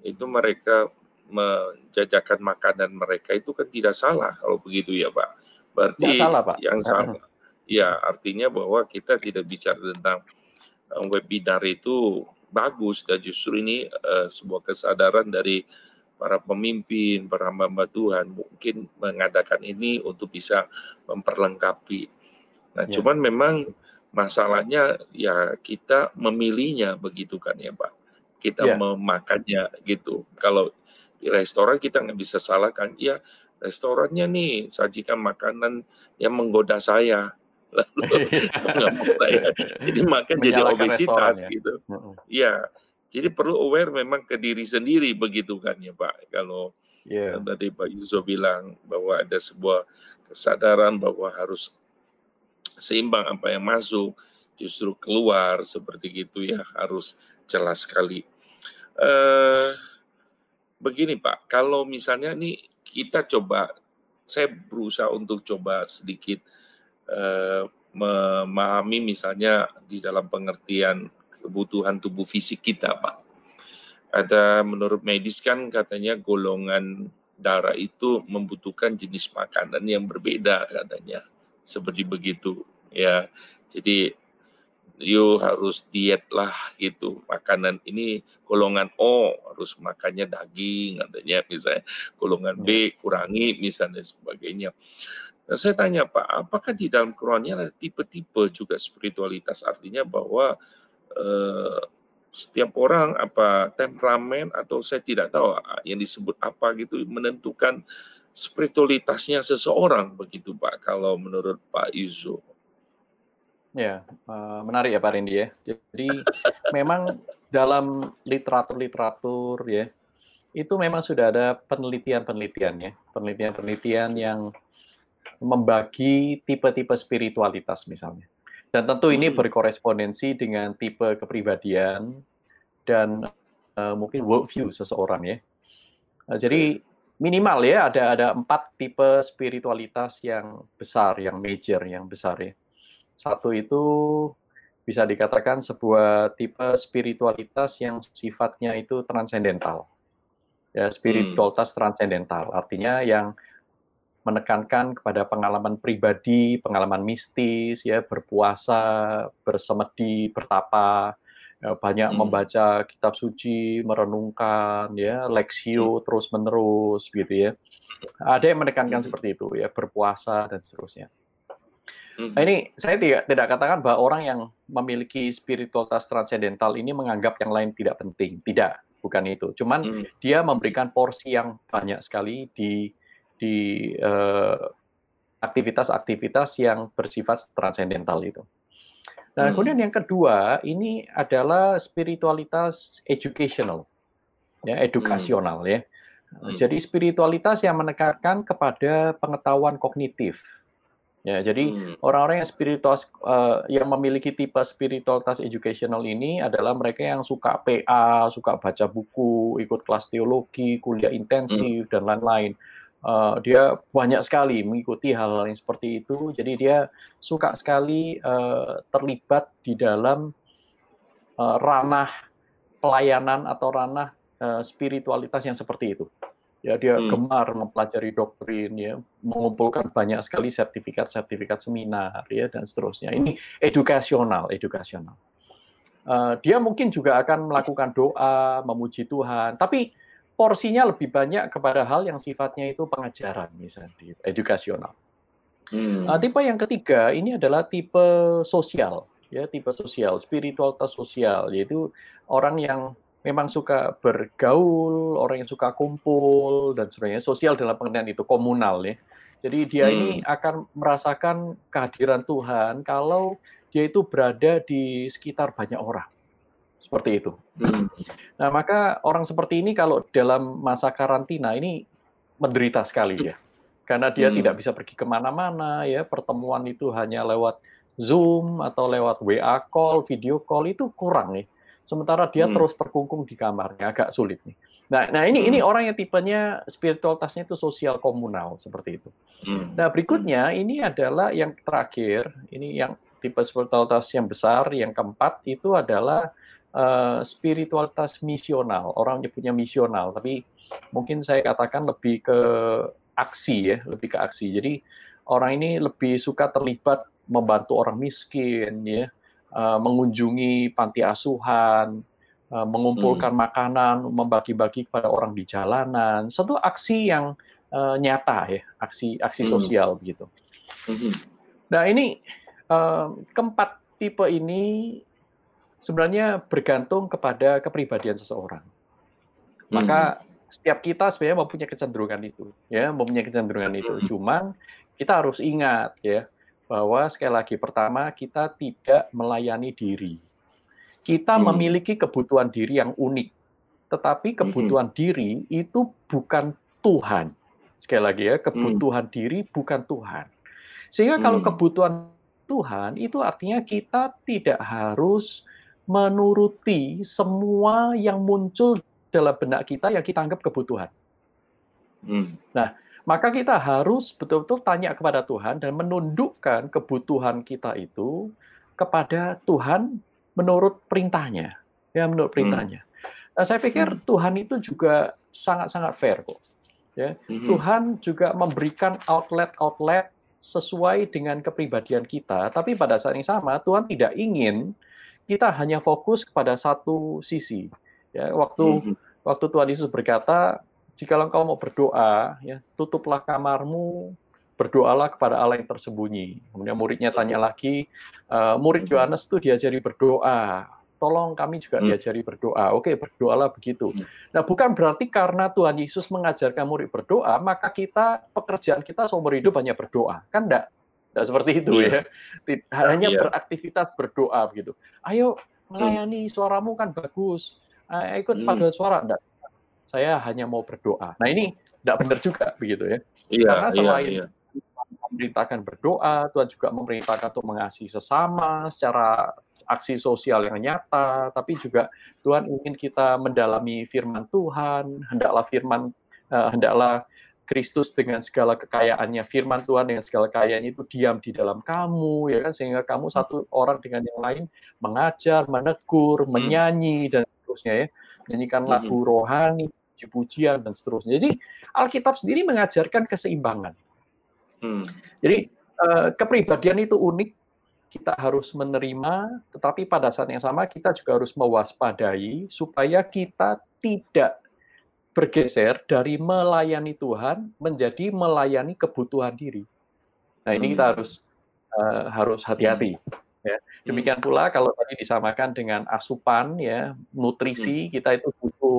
itu mereka menjajakan makanan mereka itu kan tidak salah kalau begitu ya Pak. Berarti tidak salah, Pak. yang salah. Ya, artinya bahwa kita tidak bicara tentang uh, webinar itu bagus dan justru ini uh, sebuah kesadaran dari para pemimpin, para hamba Tuhan mungkin mengadakan ini untuk bisa memperlengkapi. Nah, ya. cuman memang Masalahnya ya kita memilihnya begitu kan ya Pak. Kita yeah. memakannya gitu. Kalau di restoran kita nggak bisa salahkan, ya restorannya nih sajikan makanan yang menggoda saya. [laughs] Lalu [laughs] nggak mau saya. Jadi makan jadi obesitas ya? gitu. Ya, jadi perlu aware memang ke diri sendiri begitu kan ya Pak. Kalau yeah. tadi Pak Yuzo bilang bahwa ada sebuah kesadaran bahwa harus seimbang apa yang masuk justru keluar seperti gitu ya harus jelas sekali. Uh, begini Pak, kalau misalnya nih kita coba, saya berusaha untuk coba sedikit uh, memahami misalnya di dalam pengertian kebutuhan tubuh fisik kita Pak. Ada menurut medis kan katanya golongan darah itu membutuhkan jenis makanan yang berbeda katanya. Seperti begitu ya. Jadi you harus diet lah gitu makanan ini golongan O harus makannya daging katanya misalnya golongan B ya. kurangi misalnya sebagainya nah, saya tanya Pak apakah di dalam Qurannya ada tipe-tipe juga spiritualitas artinya bahwa eh, setiap orang apa temperamen atau saya tidak tahu yang disebut apa gitu menentukan spiritualitasnya seseorang begitu Pak kalau menurut Pak Yuzo. Ya, uh, menarik ya Pak Rindy ya. Jadi memang dalam literatur-literatur ya, itu memang sudah ada penelitian-penelitian ya, penelitian-penelitian yang membagi tipe-tipe spiritualitas misalnya. Dan tentu ini hmm. berkorespondensi dengan tipe kepribadian dan uh, mungkin worldview seseorang ya. Uh, jadi minimal ya ada ada empat tipe spiritualitas yang besar, yang major, yang besar ya. Satu itu bisa dikatakan sebuah tipe spiritualitas yang sifatnya itu transendental. Ya, spiritualitas hmm. transendental artinya yang menekankan kepada pengalaman pribadi, pengalaman mistis, ya berpuasa, bersemedi, bertapa, ya, banyak hmm. membaca kitab suci, merenungkan, ya leksio hmm. terus menerus, gitu ya. Ada yang menekankan hmm. seperti itu, ya berpuasa dan seterusnya. Hmm. Nah, ini saya tidak tidak katakan bahwa orang yang memiliki spiritualitas transendental ini menganggap yang lain tidak penting, tidak, bukan itu. Cuman hmm. dia memberikan porsi yang banyak sekali di di uh, aktivitas-aktivitas yang bersifat transendental itu. Nah, hmm. kemudian yang kedua ini adalah spiritualitas educational, ya edukasional hmm. ya. Hmm. Jadi spiritualitas yang menekankan kepada pengetahuan kognitif. Ya, jadi hmm. orang-orang yang spiritual uh, yang memiliki tipe spiritualitas educational ini adalah mereka yang suka PA, suka baca buku, ikut kelas teologi, kuliah intensif hmm. dan lain-lain uh, dia banyak sekali mengikuti hal-hal yang seperti itu. Jadi dia suka sekali uh, terlibat di dalam uh, ranah pelayanan atau ranah uh, spiritualitas yang seperti itu. Ya, dia hmm. gemar mempelajari doktrin, ya, mengumpulkan banyak sekali sertifikat-sertifikat seminar, ya, dan seterusnya. Ini edukasional, edukasional. Uh, dia mungkin juga akan melakukan doa, memuji Tuhan, tapi porsinya lebih banyak kepada hal yang sifatnya itu pengajaran misalnya edukasional. Hmm. Nah, tipe yang ketiga ini adalah tipe sosial, ya tipe sosial, spiritualitas sosial, yaitu orang yang memang suka bergaul, orang yang suka kumpul dan sebagainya. Sosial dalam pengertian itu komunal ya. Jadi dia hmm. ini akan merasakan kehadiran Tuhan kalau dia itu berada di sekitar banyak orang seperti itu. Hmm. Nah, maka orang seperti ini kalau dalam masa karantina ini menderita sekali ya, karena dia hmm. tidak bisa pergi ke mana-mana ya, pertemuan itu hanya lewat Zoom atau lewat WA call, video call itu kurang nih. Sementara dia hmm. terus terkungkung di kamarnya, agak sulit nih. Nah, nah ini hmm. ini orang yang tipenya spiritualitasnya itu sosial komunal seperti itu. Hmm. Nah berikutnya ini adalah yang terakhir, ini yang tipe spiritualitas yang besar, yang keempat itu adalah uh, spiritualitas misional. Orang nyebutnya misional, tapi mungkin saya katakan lebih ke aksi ya, lebih ke aksi. Jadi orang ini lebih suka terlibat membantu orang miskin ya, uh, mengunjungi panti asuhan, uh, mengumpulkan hmm. makanan, membagi-bagi kepada orang di jalanan. Satu aksi yang uh, nyata ya, aksi aksi hmm. sosial begitu. Hmm. Nah ini uh, keempat tipe ini sebenarnya bergantung kepada kepribadian seseorang. Maka hmm. setiap kita sebenarnya mempunyai kecenderungan itu, ya, mempunyai kecenderungan itu. Hmm. Cuman kita harus ingat ya bahwa sekali lagi pertama kita tidak melayani diri. Kita hmm. memiliki kebutuhan diri yang unik. Tetapi kebutuhan hmm. diri itu bukan Tuhan. Sekali lagi ya, kebutuhan hmm. diri bukan Tuhan. Sehingga hmm. kalau kebutuhan Tuhan itu artinya kita tidak harus menuruti semua yang muncul dalam benak kita yang kita anggap kebutuhan. Hmm. Nah, maka kita harus betul-betul tanya kepada Tuhan dan menundukkan kebutuhan kita itu kepada Tuhan menurut perintahnya, ya menurut perintahnya. Hmm. Nah, saya pikir hmm. Tuhan itu juga sangat-sangat fair kok. Ya, hmm. Tuhan juga memberikan outlet-outlet sesuai dengan kepribadian kita, tapi pada saat yang sama Tuhan tidak ingin kita hanya fokus kepada satu sisi. Ya, waktu mm-hmm. waktu Tuhan Yesus berkata, jika engkau mau berdoa, ya tutuplah kamarmu, berdoalah kepada Allah yang tersembunyi. Kemudian muridnya tanya lagi, uh, murid Yohanes itu diajari berdoa. Tolong kami juga hmm. diajari berdoa. Oke, berdoalah begitu. Nah, bukan berarti karena Tuhan Yesus mengajarkan murid berdoa, maka kita pekerjaan kita seumur hidup hanya berdoa. Kan enggak? Tidak seperti itu yeah. ya. Hanya yeah. beraktivitas berdoa begitu. Ayo melayani suaramu kan bagus. Ayo ikut hmm. paduan suara enggak. Saya hanya mau berdoa. Nah ini tidak benar juga begitu ya. Yeah, Karena iya, selain yeah, yeah. memerintahkan berdoa, Tuhan juga memerintahkan untuk mengasihi sesama secara aksi sosial yang nyata, tapi juga Tuhan ingin kita mendalami firman Tuhan, hendaklah firman uh, hendaklah Kristus dengan segala kekayaannya, firman Tuhan dengan segala kekayaannya itu diam di dalam kamu, ya kan, sehingga kamu satu orang dengan yang lain mengajar, menegur, hmm. menyanyi dan seterusnya ya, menyanyikan hmm. lagu rohani, puji-pujian dan seterusnya. Jadi Alkitab sendiri mengajarkan keseimbangan. Hmm. Jadi eh, kepribadian itu unik, kita harus menerima, tetapi pada saat yang sama kita juga harus mewaspadai supaya kita tidak bergeser dari melayani Tuhan menjadi melayani kebutuhan diri. Nah ini kita hmm. harus uh, harus hati-hati. Ya. Demikian hmm. pula kalau tadi disamakan dengan asupan ya nutrisi hmm. kita itu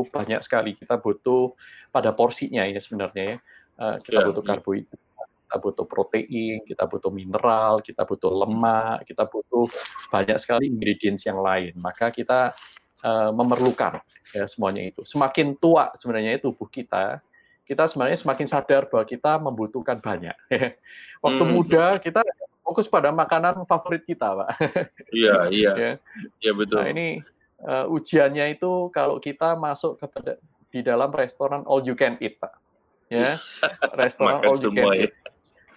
banyak sekali. Kita butuh pada porsinya ya sebenarnya ya. Uh, kita yeah. butuh karbohidrat, kita butuh protein, kita butuh mineral, kita butuh lemak, kita butuh banyak sekali ingredients yang lain. Maka kita uh, memerlukan ya semuanya itu. Semakin tua sebenarnya tubuh kita, kita sebenarnya semakin sadar bahwa kita membutuhkan banyak. [laughs] Waktu hmm. muda kita fokus pada makanan favorit kita, Pak. Iya, iya. [laughs] ya. Iya betul. Nah, ini uh, ujiannya itu kalau kita masuk kepada di dalam restoran all you can eat, Pak. Ya. [laughs] restoran all you can ya. eat.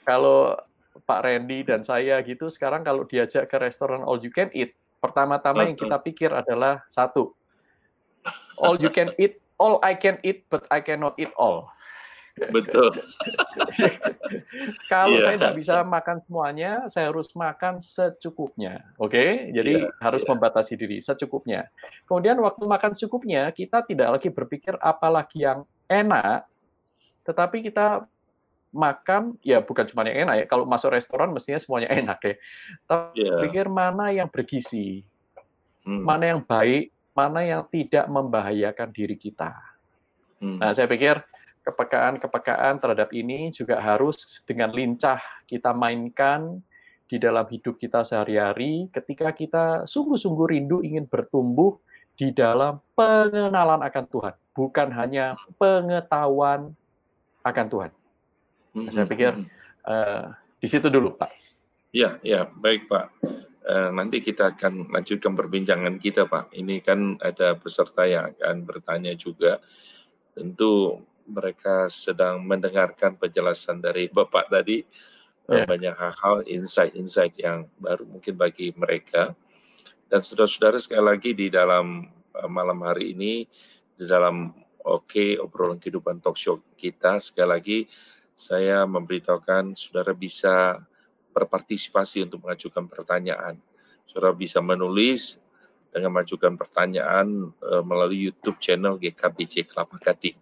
Kalau Pak Randy dan saya gitu sekarang kalau diajak ke restoran all you can eat, Pertama-tama yang kita pikir adalah satu, all you can eat, all I can eat, but I cannot eat all. Betul. [laughs] Kalau yeah. saya tidak bisa makan semuanya, saya harus makan secukupnya. Oke, okay? jadi yeah, harus yeah. membatasi diri secukupnya. Kemudian waktu makan secukupnya, kita tidak lagi berpikir apalagi yang enak, tetapi kita makan ya bukan cuma yang enak ya. Kalau masuk restoran mestinya semuanya enak ya. Tapi yeah. pikir mana yang bergizi, hmm. mana yang baik, mana yang tidak membahayakan diri kita. Hmm. Nah, saya pikir kepekaan-kepekaan terhadap ini juga harus dengan lincah kita mainkan di dalam hidup kita sehari-hari ketika kita sungguh-sungguh rindu ingin bertumbuh di dalam pengenalan akan Tuhan, bukan hanya pengetahuan akan Tuhan. Hmm, Saya pikir uh, di situ dulu, Pak. Ya, ya, baik Pak. Uh, nanti kita akan lanjutkan perbincangan kita, Pak. Ini kan ada peserta yang akan bertanya juga. Tentu mereka sedang mendengarkan penjelasan dari Bapak tadi. Yeah. Banyak hal-hal, insight-insight yang baru mungkin bagi mereka. Dan saudara-saudara sekali lagi di dalam malam hari ini, di dalam Oke, okay, obrolan kehidupan talk show kita, sekali lagi saya memberitahukan saudara bisa berpartisipasi untuk mengajukan pertanyaan. Saudara bisa menulis dengan mengajukan pertanyaan uh, melalui YouTube channel GKBC Kelapa Gading.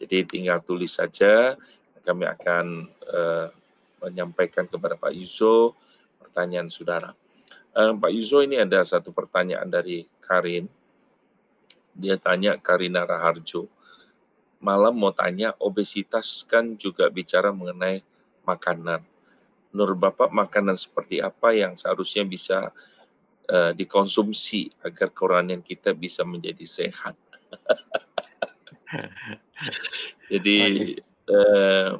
Jadi tinggal tulis saja, kami akan uh, menyampaikan kepada Pak Yuso pertanyaan saudara. Uh, Pak Yuso ini ada satu pertanyaan dari Karin. Dia tanya Karina Raharjo. Malam mau tanya obesitas kan juga bicara mengenai makanan. Menurut Bapak makanan seperti apa yang seharusnya bisa uh, dikonsumsi agar kerohanian kita bisa menjadi sehat? [laughs] Jadi uh,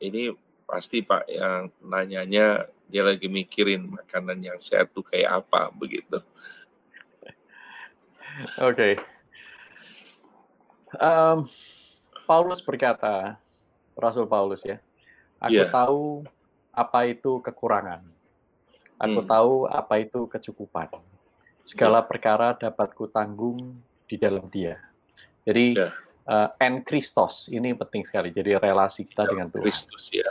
ini pasti Pak yang nanyanya dia lagi mikirin makanan yang sehat tuh kayak apa begitu. Oke. Okay. Um, Paulus berkata, Rasul Paulus ya, aku yeah. tahu apa itu kekurangan. Aku hmm. tahu apa itu kecukupan. Segala yeah. perkara dapat kutanggung di dalam Dia. Jadi yeah. Uh, en Christos ini penting sekali. Jadi relasi kita yeah, dengan Tuhan. Kristus ya.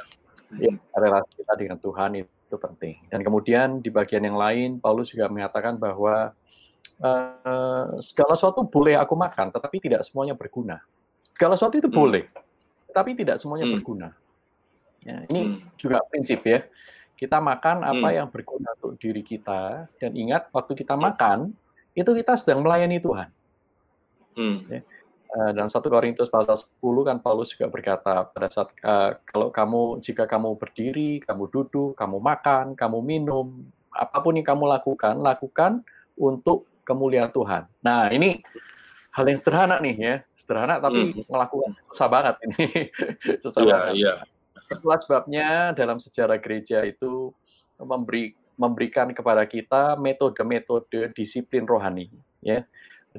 ya. Relasi kita dengan Tuhan itu itu penting. Dan kemudian di bagian yang lain Paulus juga mengatakan bahwa uh, segala sesuatu boleh aku makan, tetapi tidak semuanya berguna. Segala sesuatu itu hmm. boleh, tapi tidak semuanya hmm. berguna. Ya, ini hmm. juga prinsip ya. Kita makan apa hmm. yang berguna untuk diri kita dan ingat waktu kita hmm. makan itu kita sedang melayani Tuhan. Hmm. Ya. Eh, dalam satu Korintus pasal 10 kan Paulus juga berkata pada saat uh, kalau kamu jika kamu berdiri, kamu duduk, kamu makan, kamu minum, apa pun yang kamu lakukan, lakukan untuk kemuliaan Tuhan. Nah, ini hal yang sederhana nih ya, sederhana tapi hmm. melakukan susah banget ini. [laughs] susah yeah, banget. Yeah. Itulah sebabnya dalam sejarah gereja itu memberi memberikan kepada kita metode-metode disiplin rohani ya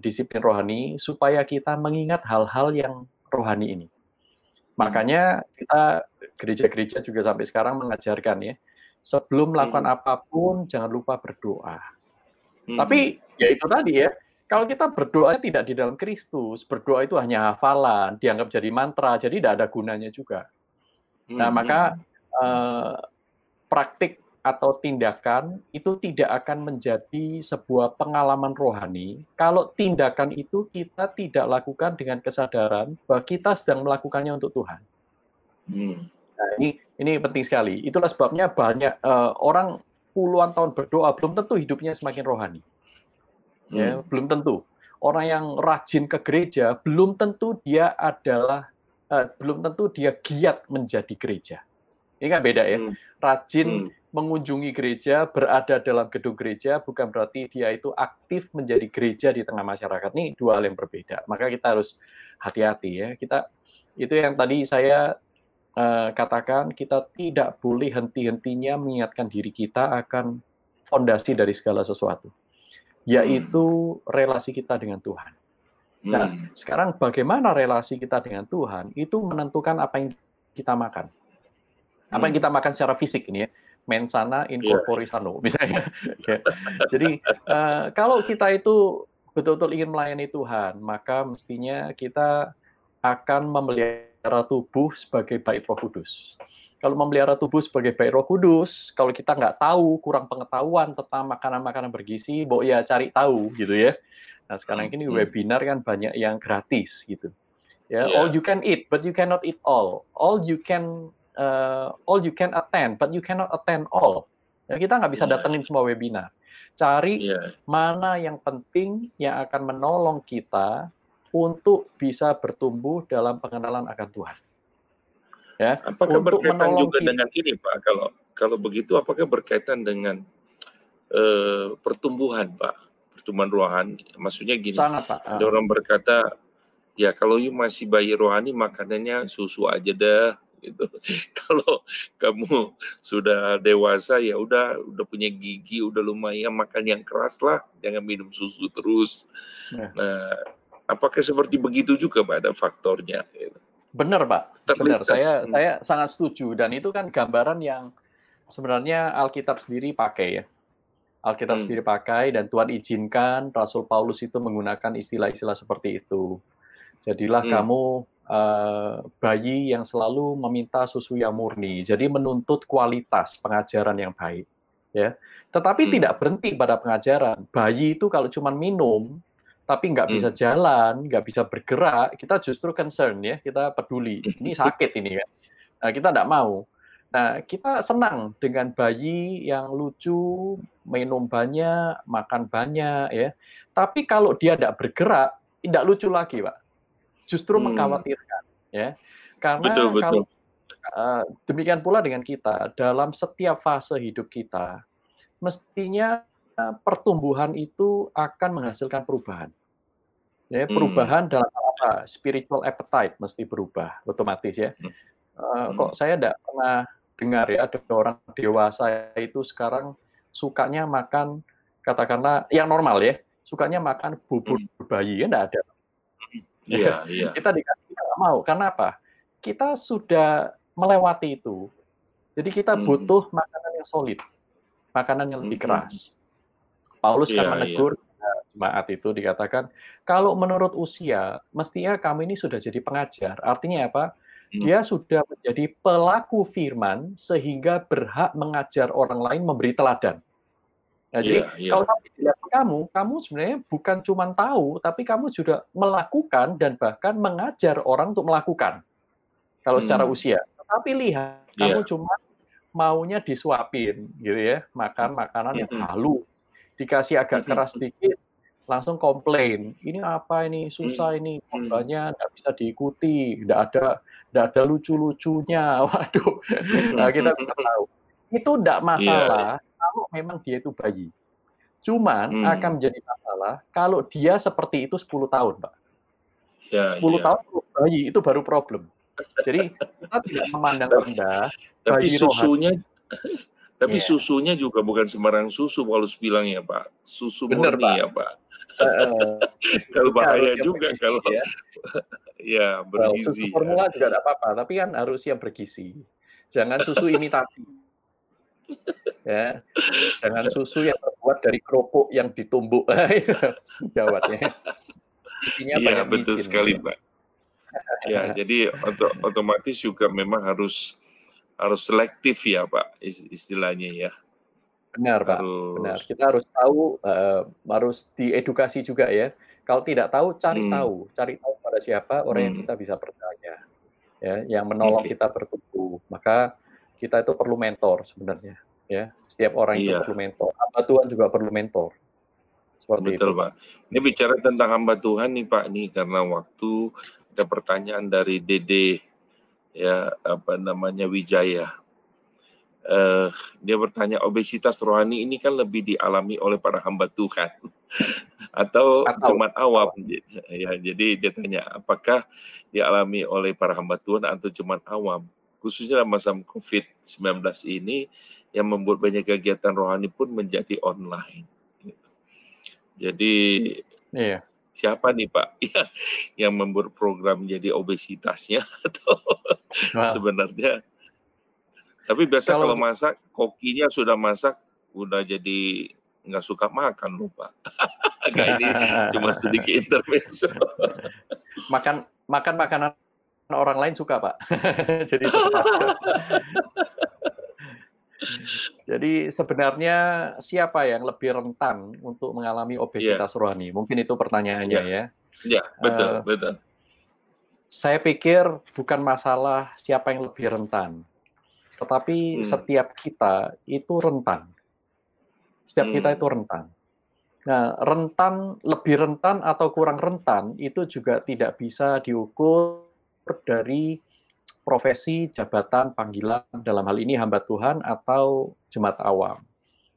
disiplin rohani supaya kita mengingat hal-hal yang rohani ini. Makanya kita gereja-gereja juga sampai sekarang mengajarkan ya, sebelum melakukan hmm. apa pun jangan lupa berdoa. Hmm. Tapi ya itu tadi ya, kalau kita berdoa tidak di dalam Kristus, berdoa itu hanya hafalan, dianggap jadi mantra, jadi tidak ada gunanya juga. Nah, hmm. maka eh, praktik atau tindakan itu tidak akan menjadi sebuah pengalaman rohani kalau tindakan itu kita tidak lakukan dengan kesadaran bahwa kita sedang melakukannya untuk Tuhan. Hmm. Nah, ini ini penting sekali. Itulah sebabnya banyak uh, orang puluhan tahun berdoa belum tentu hidupnya semakin rohani. Ya, hmm. belum tentu. Orang yang rajin ke gereja belum tentu dia adalah uh, belum tentu dia giat menjadi gereja. Ini kan beda ya. Hmm. Rajin hmm mengunjungi gereja, berada dalam gedung gereja, bukan berarti dia itu aktif menjadi gereja di tengah masyarakat. Ini dua hal yang berbeda. Maka kita harus hati-hati ya. Kita itu yang tadi saya uh, katakan, kita tidak boleh henti-hentinya mengingatkan diri kita akan fondasi dari segala sesuatu, yaitu relasi kita dengan Tuhan. Nah, hmm. sekarang bagaimana relasi kita dengan Tuhan itu menentukan apa yang kita makan. Apa yang hmm. kita makan secara fisik ini ya mensana in iya. sano misalnya. [laughs] ya. Jadi uh, kalau kita itu betul-betul ingin melayani Tuhan, maka mestinya kita akan memelihara tubuh sebagai baik Roh Kudus. Kalau memelihara tubuh sebagai baik Roh Kudus, kalau kita nggak tahu, kurang pengetahuan tentang makanan-makanan bergizi, bo ya cari tahu gitu ya. Nah sekarang ini hmm. webinar kan banyak yang gratis gitu. Ya, yeah. all you can eat, but you cannot eat all. All you can uh, all you can attend, but you cannot attend all. Ya, kita nggak bisa yeah. datengin semua webinar. Cari yeah. mana yang penting yang akan menolong kita untuk bisa bertumbuh dalam pengenalan akan Tuhan. Ya, apakah untuk berkaitan juga kita. dengan ini, Pak? Kalau kalau begitu, apakah berkaitan dengan uh, pertumbuhan, Pak? Pertumbuhan rohani. Maksudnya gini, Sangat, Pak. Ada orang berkata, ya kalau you masih bayi rohani, makanannya susu aja dah gitu. [laughs] Kalau kamu sudah dewasa ya udah udah punya gigi, udah lumayan makan yang keras lah, jangan minum susu terus. Nah, nah apakah seperti begitu juga Pak ada faktornya? Gitu. Benar Pak, benar. Saya hmm. saya sangat setuju dan itu kan gambaran yang sebenarnya Alkitab sendiri pakai ya. Alkitab hmm. sendiri pakai dan Tuhan izinkan Rasul Paulus itu menggunakan istilah-istilah seperti itu. Jadilah hmm. kamu uh, bayi yang selalu meminta susu yang murni. Jadi menuntut kualitas pengajaran yang baik, ya. Tetapi hmm. tidak berhenti pada pengajaran. Bayi itu kalau cuma minum tapi nggak hmm. bisa jalan, nggak bisa bergerak, kita justru concern ya, kita peduli. Ini [laughs] sakit ini kan. Nah, kita tidak mau. Nah, kita senang dengan bayi yang lucu, minum banyak, makan banyak, ya. Tapi kalau dia tidak bergerak, tidak lucu lagi, Pak. Justru hmm. mengkhawatirkan, ya. Karena betul, betul. kalau uh, demikian pula dengan kita, dalam setiap fase hidup kita, mestinya uh, pertumbuhan itu akan menghasilkan perubahan. Ya, hmm. perubahan hmm. dalam apa? Spiritual appetite mesti berubah otomatis ya. Uh, kok saya tidak pernah dengar ya ada orang dewasa itu sekarang sukanya makan katakanlah yang normal ya sukanya makan bubur hmm. bayi ya enggak ada iya [laughs] iya kita dikasih kita nggak mau karena apa kita sudah melewati itu jadi kita hmm. butuh makanan yang solid makanan yang lebih hmm. keras Paulus kan iya, menegur iya. jemaat itu dikatakan kalau menurut usia mestinya kami ini sudah jadi pengajar artinya apa Hmm. Dia sudah menjadi pelaku firman sehingga berhak mengajar orang lain memberi teladan. Nah, jadi yeah, yeah. kalau dilihat kamu, kamu sebenarnya bukan cuma tahu, tapi kamu juga melakukan dan bahkan mengajar orang untuk melakukan. Kalau hmm. secara usia. Tapi lihat, yeah. kamu cuma maunya disuapin, gitu ya, makan makanan yang hmm. halu, dikasih agak hmm. keras sedikit, langsung komplain. Ini apa ini susah ini, banyak nggak bisa diikuti, nggak ada tidak ada lucu-lucunya. [laughs] Waduh, nah, kita bisa tahu. Itu tidak iya, masalah yeah. kalau memang dia itu bayi. Cuman hmm. akan menjadi masalah kalau dia seperti itu 10 tahun, Pak. Yeah, 10 yeah. tahun bayi itu baru problem. Jadi kita tidak memandang rendah. Tapi susunya, [laughs] tapi yeah. susunya juga bukan sembarang susu kalau bilang ya Pak. Susu Bener, murni Pak. ya Pak. Uh, [laughs] kalau bahaya juga kalau ya. [laughs] ya bergizi. Well, susu formula ya. juga tidak apa-apa, tapi kan harus yang bergizi. Jangan susu imitasi. Ya, jangan susu yang terbuat dari kerupuk yang ditumbuk. [laughs] Jawabnya. Iya betul sekali, Pak. ya, [laughs] jadi otomatis juga memang harus harus selektif ya, Pak, istilahnya ya. Benar, Pak. Harus... Benar. Kita harus tahu, uh, harus diedukasi juga ya. Kalau tidak tahu, cari hmm. tahu. Cari tahu pada siapa orang hmm. yang kita bisa percaya. Ya, yang menolong okay. kita bertumbuh. Maka kita itu perlu mentor sebenarnya. Ya, setiap orang iya. itu perlu mentor. Hamba Tuhan juga perlu mentor. Seperti Betul, itu. Pak. Ini bicara tentang hamba Tuhan nih, Pak. Nih karena waktu ada pertanyaan dari Dede ya apa namanya Wijaya uh, dia bertanya obesitas rohani ini kan lebih dialami oleh para hamba Tuhan [laughs] atau, atau cuman awam ya jadi dia tanya apakah dialami oleh para hamba Tuhan atau cuman awam khususnya dalam masa COVID-19 ini yang membuat banyak kegiatan rohani pun menjadi online jadi iya. siapa nih Pak [laughs] ya, yang membuat program jadi obesitasnya [laughs] atau wow. sebenarnya tapi biasa kalau, kalau masak, kokinya sudah masak, udah jadi nggak suka makan lupa. [laughs] Gak ini cuma sedikit intermezzo. makan makan makanan orang lain suka pak. [laughs] jadi [laughs] Jadi sebenarnya siapa yang lebih rentan untuk mengalami obesitas yeah. rohani? Mungkin itu pertanyaannya yeah. ya. Ya, yeah, betul, uh, betul. Saya pikir bukan masalah siapa yang lebih rentan, tetapi hmm. setiap kita itu rentan. Setiap hmm. kita itu rentan. Nah, rentan lebih rentan atau kurang rentan itu juga tidak bisa diukur dari profesi, jabatan, panggilan dalam hal ini hamba Tuhan atau jemaat awam.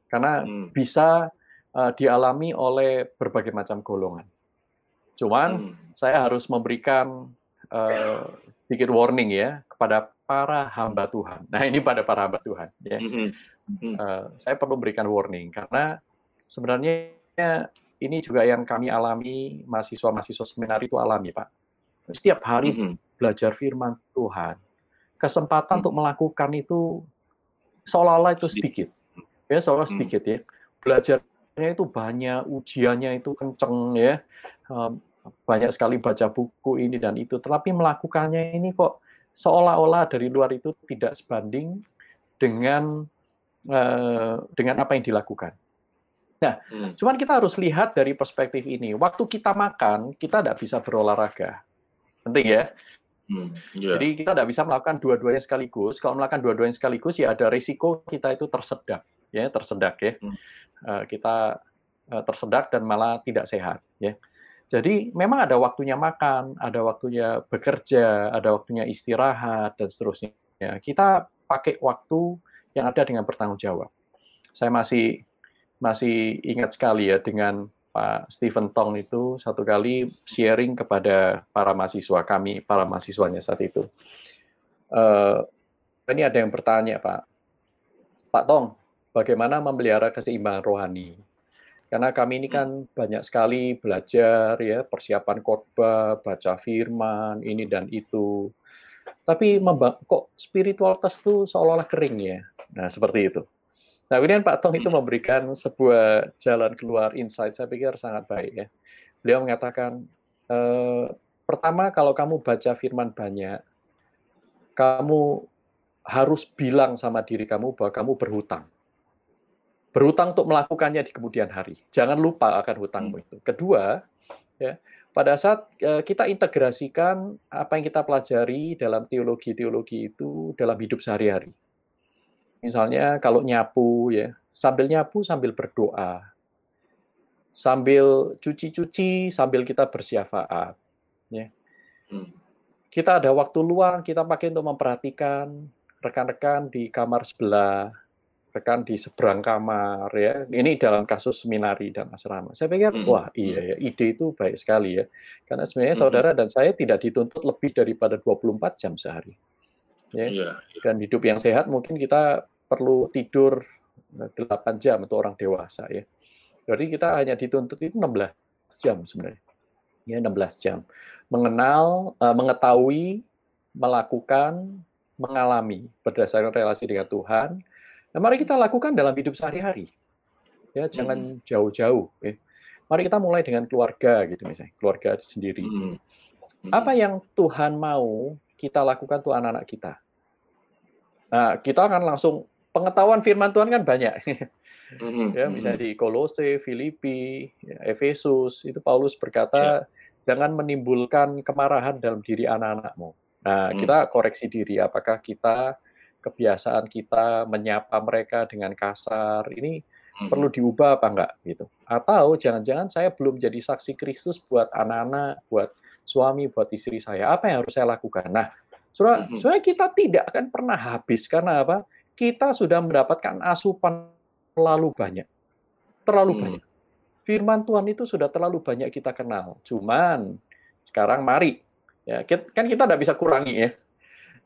Karena hmm. bisa uh, dialami oleh berbagai macam golongan. Cuman hmm. saya harus memberikan uh, sedikit warning ya kepada para hamba Tuhan. [laughs] Nah ini pada para hamba Tuhan. Ya. Uh, saya perlu berikan warning karena sebenarnya ini juga yang kami alami mahasiswa-mahasiswa seminar itu alami Pak. Setiap hari mm-hmm. Belajar firman Tuhan, kesempatan mm-hmm. untuk melakukan itu seolah-olah itu sedikit, ya seolah mm-hmm. sedikit ya. Belajarnya itu banyak, ujiannya itu kenceng ya, um, banyak sekali baca buku ini dan itu, tetapi melakukannya ini kok seolah-olah dari luar itu tidak sebanding dengan uh, dengan apa yang dilakukan. Nah, hmm. cuman kita harus lihat dari perspektif ini. Waktu kita makan, kita tidak bisa berolahraga. Penting ya. Hmm, yeah. Jadi kita tidak bisa melakukan dua-duanya sekaligus. Kalau melakukan dua-duanya sekaligus, ya ada risiko kita itu tersedak, ya tersedak ya. Hmm. Uh, kita uh, tersedak dan malah tidak sehat, ya. Jadi memang ada waktunya makan, ada waktunya bekerja, ada waktunya istirahat dan seterusnya. Kita pakai waktu yang ada dengan bertanggung jawab. Saya masih masih ingat sekali ya dengan Pak Stephen Tong itu satu kali sharing kepada para mahasiswa kami, para mahasiswanya saat itu. Uh, ini ada yang bertanya Pak, Pak Tong, bagaimana memelihara keseimbangan rohani? Karena kami ini kan banyak sekali belajar ya, persiapan khotbah, baca firman, ini dan itu. Tapi kok spiritualitas itu seolah-olah kering ya. Nah, seperti itu. Nah, kemudian Pak Tong itu memberikan sebuah jalan keluar insight, saya pikir sangat baik ya. Beliau mengatakan, e, pertama kalau kamu baca firman banyak, kamu harus bilang sama diri kamu bahwa kamu berhutang berhutang untuk melakukannya di kemudian hari. Jangan lupa akan hutangmu hmm. itu. Kedua, ya, pada saat uh, kita integrasikan apa yang kita pelajari dalam teologi-teologi itu dalam hidup sehari-hari. Misalnya kalau nyapu ya, sambil nyapu sambil berdoa. Sambil cuci-cuci sambil kita bersyafaat, ya. Hmm. Kita ada waktu luang, kita pakai untuk memperhatikan rekan-rekan di kamar sebelah, rekan di seberang kamar ya. Ini dalam kasus seminari dan asrama. Saya pikir hmm. wah iya ya ide itu baik sekali ya. Karena sebenarnya hmm. saudara dan saya tidak dituntut lebih daripada 24 jam sehari. Ya. Iya, iya. Dan hidup yang sehat mungkin kita perlu tidur 8 jam untuk orang dewasa ya. Jadi kita hanya dituntut itu 16 jam sebenarnya. Ya 16 jam. Mengenal, uh, mengetahui, melakukan, mengalami berdasarkan relasi dengan Tuhan, Nah, mari kita lakukan dalam hidup sehari-hari. Ya, jangan hmm. jauh-jauh. Ya. Mari kita mulai dengan keluarga gitu misalnya, keluarga sendiri. Hmm. Hmm. Apa yang Tuhan mau kita lakukan tuh anak-anak kita. Nah, kita akan langsung pengetahuan firman Tuhan kan banyak. [laughs] Hmm. ya, misalnya di Kolose, Filipi, ya, Efesus, itu Paulus berkata, yeah. jangan menimbulkan kemarahan dalam diri anak-anakmu. Nah, kita koreksi diri, apakah kita kebiasaan kita menyapa mereka dengan kasar ini hmm. perlu diubah apa enggak gitu. Atau jangan-jangan saya belum jadi saksi Kristus buat anak-anak, buat suami, buat istri saya. Apa yang harus saya lakukan? Nah, Saudara, hmm. sebenarnya kita tidak akan pernah habis karena apa? Kita sudah mendapatkan asupan terlalu banyak. Terlalu hmm. banyak. Firman Tuhan itu sudah terlalu banyak kita kenal. Cuman sekarang mari ya kan kita tidak bisa kurangi ya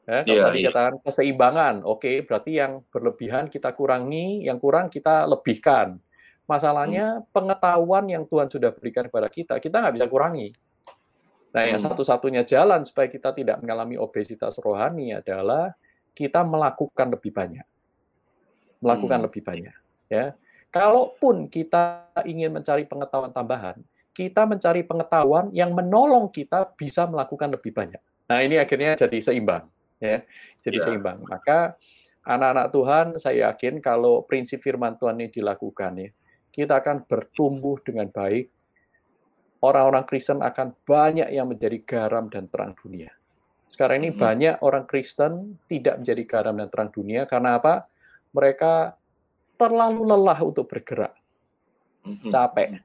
Ya, kalau yeah, tadi yeah. katakan keseimbangan, oke, okay, berarti yang berlebihan kita kurangi, yang kurang kita lebihkan. Masalahnya hmm. pengetahuan yang Tuhan sudah berikan kepada kita, kita nggak bisa kurangi. Nah, yang hmm. satu-satunya jalan supaya kita tidak mengalami obesitas rohani adalah kita melakukan lebih banyak, melakukan hmm. lebih banyak. Ya, kalaupun kita ingin mencari pengetahuan tambahan, kita mencari pengetahuan yang menolong kita bisa melakukan lebih banyak. Nah, ini akhirnya jadi seimbang ya jadi ya. seimbang maka anak-anak Tuhan saya yakin kalau prinsip firman Tuhan ini dilakukan ya kita akan bertumbuh dengan baik orang-orang Kristen akan banyak yang menjadi garam dan terang dunia sekarang ini hmm. banyak orang Kristen tidak menjadi garam dan terang dunia karena apa mereka terlalu lelah untuk bergerak hmm. capek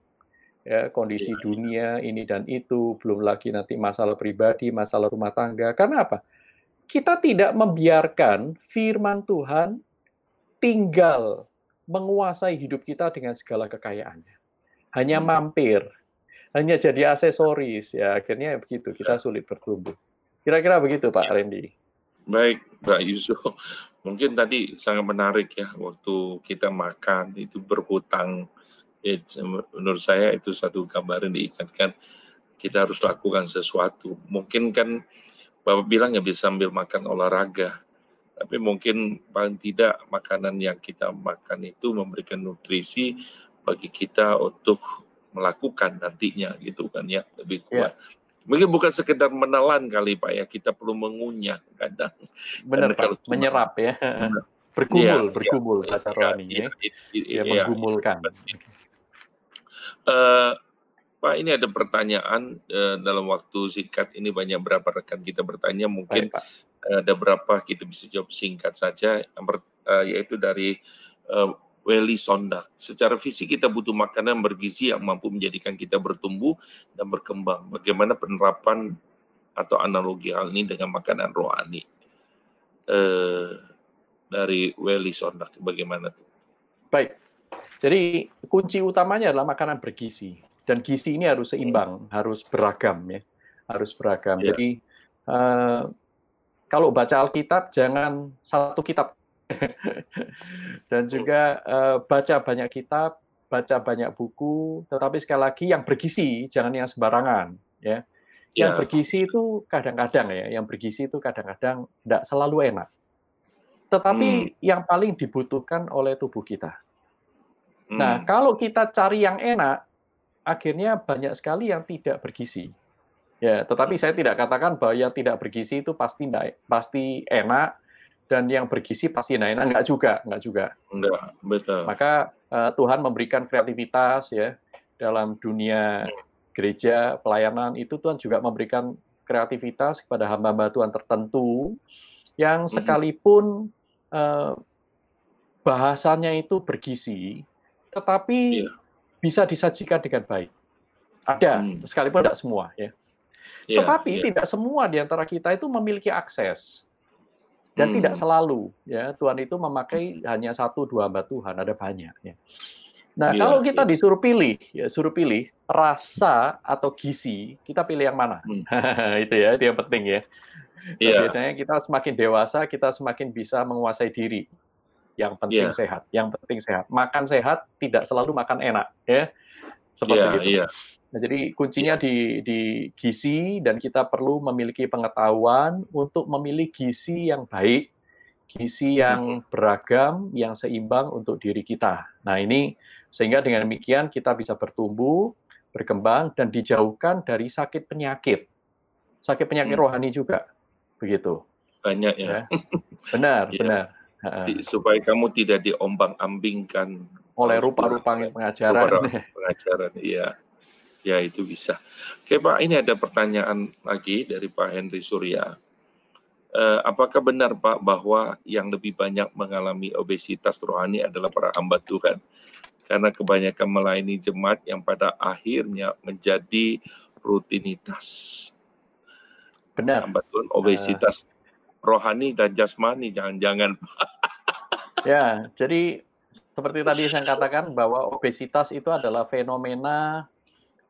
ya kondisi ya. dunia ini dan itu belum lagi nanti masalah pribadi masalah rumah tangga karena apa kita tidak membiarkan firman Tuhan tinggal menguasai hidup kita dengan segala kekayaannya. Hanya hmm. mampir, hanya jadi aksesoris, ya akhirnya begitu, kita sulit bertumbuh. Kira-kira begitu Pak ya. Randy. Baik, Pak Yusuf. Mungkin tadi sangat menarik ya, waktu kita makan itu berhutang. Ya, menurut saya itu satu gambaran diingatkan kita harus lakukan sesuatu. Mungkin kan Bapak bilang ya bisa sambil makan olahraga. Tapi mungkin paling tidak makanan yang kita makan itu memberikan nutrisi bagi kita untuk melakukan nantinya gitu kan ya lebih kuat. Ya. Mungkin bukan sekedar menelan kali Pak ya, kita perlu mengunyah kadang. Benar Pak, menyerap ya. Bergumul, ya, bergumul ya, bahasa ya, rohani ya. Ya, ya, ya, ya, menggumulkan. Uh, Pak, ini ada pertanyaan uh, dalam waktu singkat ini banyak berapa rekan kita bertanya mungkin Baik, uh, ada berapa kita bisa jawab singkat saja uh, yaitu dari uh, Welly Sondak. Secara fisik kita butuh makanan bergizi yang mampu menjadikan kita bertumbuh dan berkembang. Bagaimana penerapan atau analogi hal ini dengan makanan rohani? Uh, dari Welly Sondak, bagaimana tuh? Baik, jadi kunci utamanya adalah makanan bergizi dan gizi ini harus seimbang, hmm. harus beragam ya, harus beragam. Yeah. Jadi uh, kalau baca Alkitab jangan satu kitab [laughs] dan juga uh, baca banyak kitab, baca banyak buku, tetapi sekali lagi yang bergizi, jangan yang sembarangan ya. Yang yeah. bergizi itu kadang-kadang ya, yang bergizi itu kadang-kadang tidak selalu enak. Tetapi hmm. yang paling dibutuhkan oleh tubuh kita. Nah, hmm. kalau kita cari yang enak, akhirnya banyak sekali yang tidak bergizi. Ya, tetapi saya tidak katakan bahwa yang tidak bergizi itu pasti enggak, pasti enak dan yang bergizi pasti enak, enak enggak juga, enggak juga. Enggak, betul. Maka uh, Tuhan memberikan kreativitas ya dalam dunia gereja pelayanan itu Tuhan juga memberikan kreativitas kepada hamba-hamba Tuhan tertentu yang mhm. sekalipun uh, bahasanya itu bergizi, tetapi yeah bisa disajikan dengan baik. Ada, hmm. sekalipun tidak semua ya. Yeah, Tetapi yeah. tidak semua di antara kita itu memiliki akses. Dan hmm. tidak selalu ya Tuhan itu memakai hanya satu dua hamba Tuhan, ada banyak ya. Nah, yeah, kalau kita yeah. disuruh pilih, ya suruh pilih rasa atau gizi, kita pilih yang mana? Hmm. [laughs] itu ya, itu yang penting ya. Yeah. biasanya kita semakin dewasa, kita semakin bisa menguasai diri yang penting yeah. sehat, yang penting sehat. Makan sehat tidak selalu makan enak, ya. Seperti yeah, itu. Yeah. Nah, jadi kuncinya yeah. di di gizi dan kita perlu memiliki pengetahuan untuk memilih gizi yang baik, gizi yang beragam, yang seimbang untuk diri kita. Nah, ini sehingga dengan demikian kita bisa bertumbuh, berkembang dan dijauhkan dari sakit penyakit. Sakit penyakit hmm. rohani juga. Begitu. Banyak ya. ya. Benar, ya. benar supaya kamu tidak diombang-ambingkan oleh rupa-rupa pengajaran. [laughs] pengajaran, iya. Ya itu bisa. Oke Pak, ini ada pertanyaan lagi dari Pak Henry Surya. Uh, apakah benar Pak bahwa yang lebih banyak mengalami obesitas rohani adalah para hamba Tuhan? Karena kebanyakan melayani jemaat yang pada akhirnya menjadi rutinitas. Benar. Hamba Tuhan obesitas uh, rohani dan jasmani jangan-jangan. [laughs] ya, jadi seperti tadi saya katakan bahwa obesitas itu adalah fenomena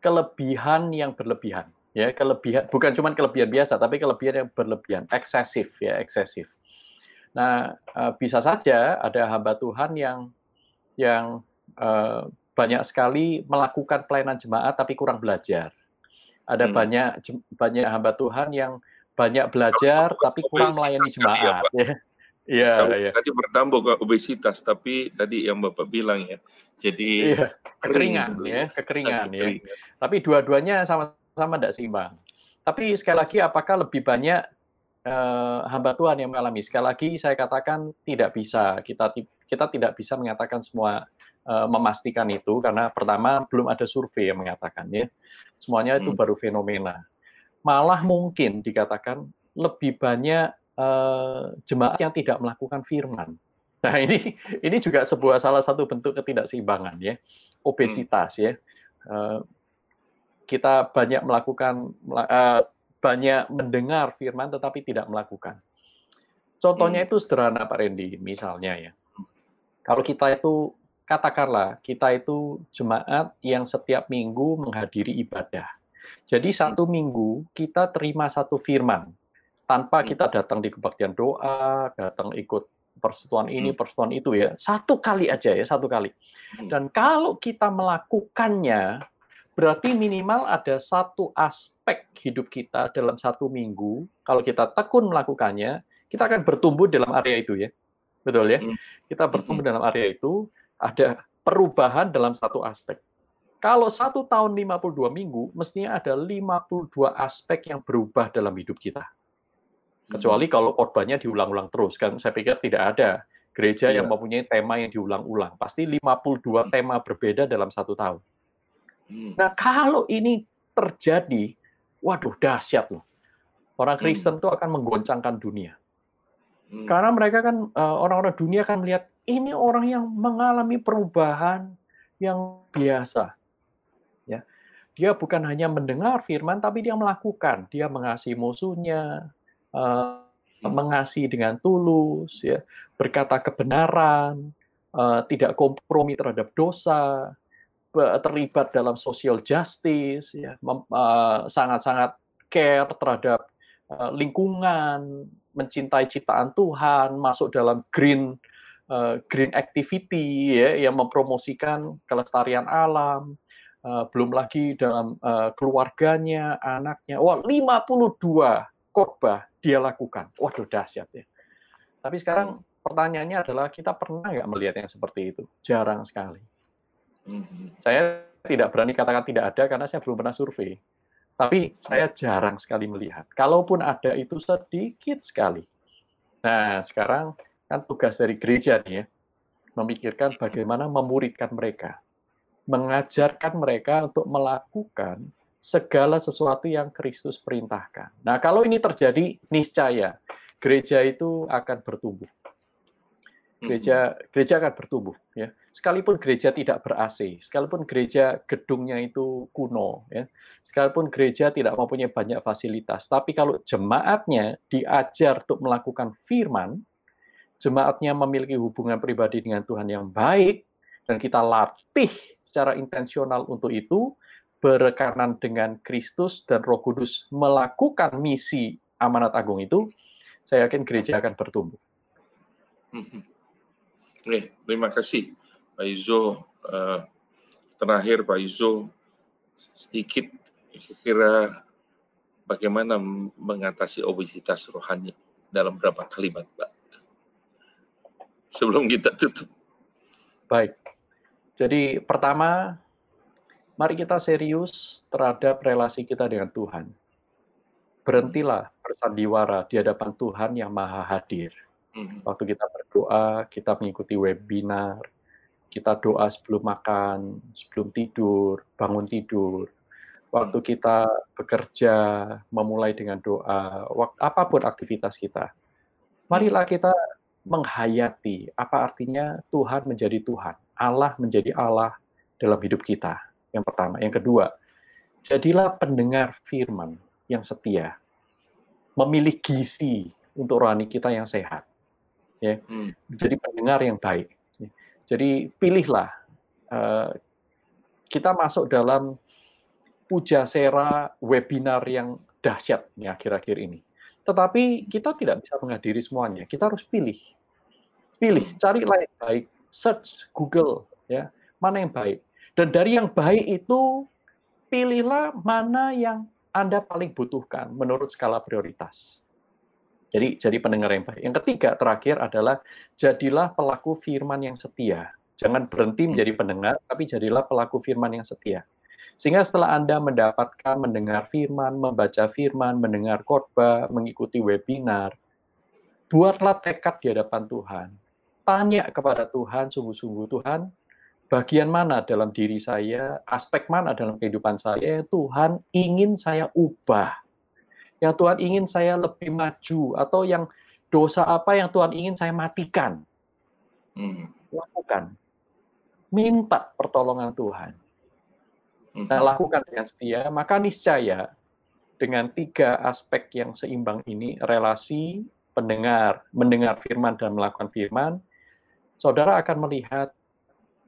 kelebihan yang berlebihan. Ya, kelebihan bukan cuma kelebihan biasa, tapi kelebihan yang berlebihan, eksesif ya, eksesif. Nah, eh, bisa saja ada hamba Tuhan yang yang uh, banyak sekali melakukan pelayanan jemaat tapi kurang belajar. Ada hmm. banyak banyak hamba Tuhan yang banyak belajar tapi kurang melayani jemaat ya. Iya, ya. Tadi bertambah ke obesitas, tapi tadi yang Bapak bilang ya, jadi iya, kekeringan ya, kekeringan ya. Tapi dua-duanya sama-sama tidak seimbang. Tapi sekali lagi, apakah lebih banyak uh, hamba Tuhan yang mengalami? Sekali lagi saya katakan tidak bisa, kita kita tidak bisa mengatakan semua uh, memastikan itu karena pertama belum ada survei yang mengatakan ya, semuanya itu hmm. baru fenomena malah mungkin dikatakan lebih banyak uh, jemaat yang tidak melakukan firman. Nah ini ini juga sebuah salah satu bentuk ketidakseimbangan ya, obesitas ya. Uh, kita banyak melakukan uh, banyak mendengar firman tetapi tidak melakukan. Contohnya hmm. itu sederhana Pak Randy, misalnya ya. Kalau kita itu katakanlah kita itu jemaat yang setiap minggu menghadiri ibadah. Jadi satu minggu kita terima satu firman tanpa hmm. kita datang di kebaktian doa, datang ikut persetuan ini, hmm. persetuan itu ya. Satu kali aja ya, satu kali. Hmm. Dan kalau kita melakukannya, berarti minimal ada satu aspek hidup kita dalam satu minggu. Kalau kita tekun melakukannya, kita akan bertumbuh dalam area itu ya. Betul ya? Kita bertumbuh dalam area itu, ada perubahan dalam satu aspek. Kalau satu tahun 52 minggu, mestinya ada 52 aspek yang berubah dalam hidup kita. Kecuali hmm. kalau korbannya diulang-ulang terus, kan saya pikir tidak ada gereja yeah. yang mempunyai tema yang diulang-ulang. Pasti 52 hmm. tema berbeda dalam satu tahun. Hmm. Nah, kalau ini terjadi, waduh dahsyat loh. Orang hmm. Kristen itu akan menggoncangkan dunia. Hmm. Karena mereka kan eh, orang-orang dunia kan melihat ini orang yang mengalami perubahan yang biasa. Ya. Dia bukan hanya mendengar firman tapi dia melakukan. Dia mengasihi musuhnya, uh, mengasihi dengan tulus, ya, berkata kebenaran, uh, tidak kompromi terhadap dosa, terlibat dalam social justice, ya, sangat-sangat care terhadap lingkungan, mencintai ciptaan Tuhan, masuk dalam green green activity, ya, yang mempromosikan kelestarian alam, uh, belum lagi dalam uh, keluarganya, anaknya. Wah, 52 khotbah dia lakukan. Waduh, dahsyat ya. Tapi sekarang pertanyaannya adalah kita pernah nggak melihat yang seperti itu? Jarang sekali. Mhm. Saya tidak berani katakan tidak ada karena saya belum pernah survei. Tapi saya jarang sekali melihat. Kalaupun ada itu sedikit sekali. Nah, sekarang kan tugas dari gereja nih ya, memikirkan bagaimana memuridkan mereka. Mengajarkan mereka untuk melakukan segala sesuatu yang Kristus perintahkan. Nah, kalau ini terjadi, niscaya gereja itu akan bertumbuh. Gereja gereja akan bertumbuh ya. Sekalipun gereja tidak ber AC sekalipun gereja gedungnya itu kuno ya. Sekalipun gereja tidak mempunyai banyak fasilitas tapi kalau jemaatnya diajar untuk melakukan firman jemaatnya memiliki hubungan pribadi dengan Tuhan yang baik dan kita latih secara intensional untuk itu berekanan dengan Kristus dan Roh Kudus melakukan misi amanat agung itu saya yakin gereja akan bertumbuh. Oke, terima kasih Pak Izo. Uh, terakhir Pak Izo, sedikit kira bagaimana mengatasi obesitas rohani dalam berapa kalimat Pak? Sebelum kita tutup. Baik. Jadi pertama, mari kita serius terhadap relasi kita dengan Tuhan. Berhentilah bersandiwara di hadapan Tuhan yang maha hadir Hmm. Waktu kita berdoa, kita mengikuti webinar, kita doa sebelum makan, sebelum tidur, bangun tidur. Waktu hmm. kita bekerja, memulai dengan doa, waktu, apa pun aktivitas kita. Marilah kita menghayati apa artinya Tuhan menjadi Tuhan, Allah menjadi Allah dalam hidup kita. Yang pertama, yang kedua, jadilah pendengar firman yang setia, memilih gizi untuk rohani kita yang sehat. Ya. Hmm. jadi pendengar yang baik. Ya. jadi pilihlah uh, kita masuk dalam puja sera webinar yang dahsyat nih akhir-akhir ini. Tetapi kita tidak bisa menghadiri semuanya. Kita harus pilih. Pilih. Hmm. carilah yang baik. Search Google ya. Mana yang baik dan dari yang baik itu pilihlah mana yang anda paling butuhkan menurut skala prioritas. Jadi jadi pendengar yang baik. Yang ketiga terakhir adalah jadilah pelaku firman yang setia. Jangan berhenti hmm. menjadi pendengar, tapi jadilah pelaku firman yang setia. Sehingga setelah Anda mendapatkan mendengar firman, membaca firman, mendengar khotbah, mengikuti webinar, buatlah tekad di hadapan Tuhan. Tanya kepada Tuhan, sungguh-sungguh Tuhan, bagian mana dalam diri saya, aspek mana dalam kehidupan saya, Tuhan ingin saya ubah yang Tuhan ingin saya lebih maju atau yang dosa apa yang Tuhan ingin saya matikan. Hmm. Lakukan. Minta pertolongan Tuhan. Hmm. Nah, lakukan dengan setia, maka niscaya dengan tiga aspek yang seimbang ini, relasi, pendengar, mendengar firman dan melakukan firman, saudara akan melihat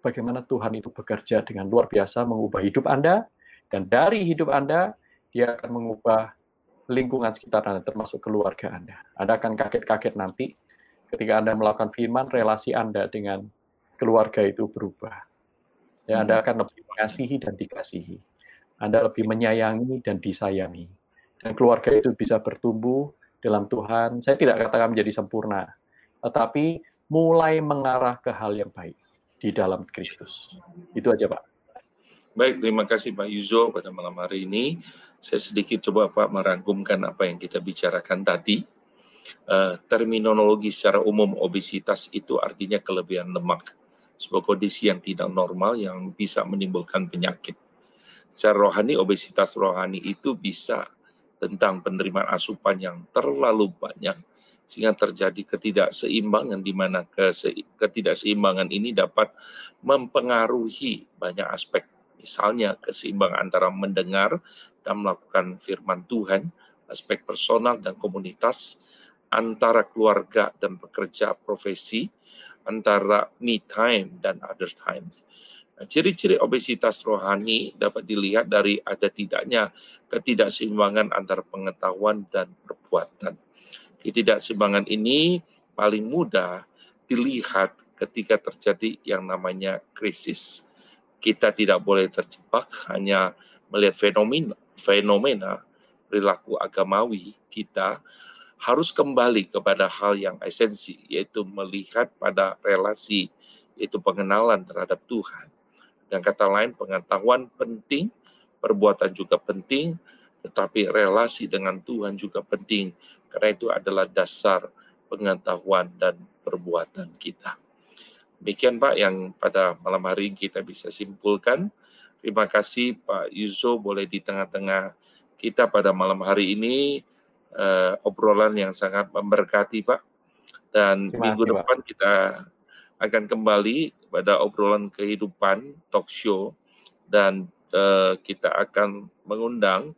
bagaimana Tuhan itu bekerja dengan luar biasa mengubah hidup Anda, dan dari hidup Anda, dia akan mengubah lingkungan sekitar Anda, termasuk keluarga Anda. Anda akan kaget-kaget nanti ketika Anda melakukan firman, relasi Anda dengan keluarga itu berubah. Ya, Anda hmm. akan lebih mengasihi dan dikasihi. Anda lebih menyayangi dan disayangi. Dan keluarga itu bisa bertumbuh dalam Tuhan. Saya tidak katakan menjadi sempurna, tetapi mulai mengarah ke hal yang baik di dalam Kristus. Itu aja, Pak. Baik, terima kasih Pak Yuzo pada malam hari ini. Saya sedikit coba Pak merangkumkan apa yang kita bicarakan tadi. Uh, terminologi secara umum obesitas itu artinya kelebihan lemak, sebuah kondisi yang tidak normal yang bisa menimbulkan penyakit. Secara rohani, obesitas rohani itu bisa tentang penerimaan asupan yang terlalu banyak sehingga terjadi ketidakseimbangan di mana ketidakseimbangan ini dapat mempengaruhi banyak aspek misalnya keseimbangan antara mendengar dan melakukan firman Tuhan aspek personal dan komunitas antara keluarga dan pekerja profesi antara me time dan other times Nah, ciri-ciri obesitas rohani dapat dilihat dari ada tidaknya ketidakseimbangan antara pengetahuan dan perbuatan. Ketidakseimbangan ini paling mudah dilihat ketika terjadi yang namanya krisis. Kita tidak boleh terjebak hanya melihat fenomena, fenomena perilaku agamawi kita harus kembali kepada hal yang esensi, yaitu melihat pada relasi, yaitu pengenalan terhadap Tuhan dengan kata lain, pengetahuan penting, perbuatan juga penting, tetapi relasi dengan Tuhan juga penting. Karena itu adalah dasar pengetahuan dan perbuatan kita. Demikian Pak yang pada malam hari kita bisa simpulkan. Terima kasih Pak Yuso boleh di tengah-tengah kita pada malam hari ini uh, obrolan yang sangat memberkati Pak. Dan minggu depan kita akan kembali pada obrolan kehidupan talk show dan uh, kita akan mengundang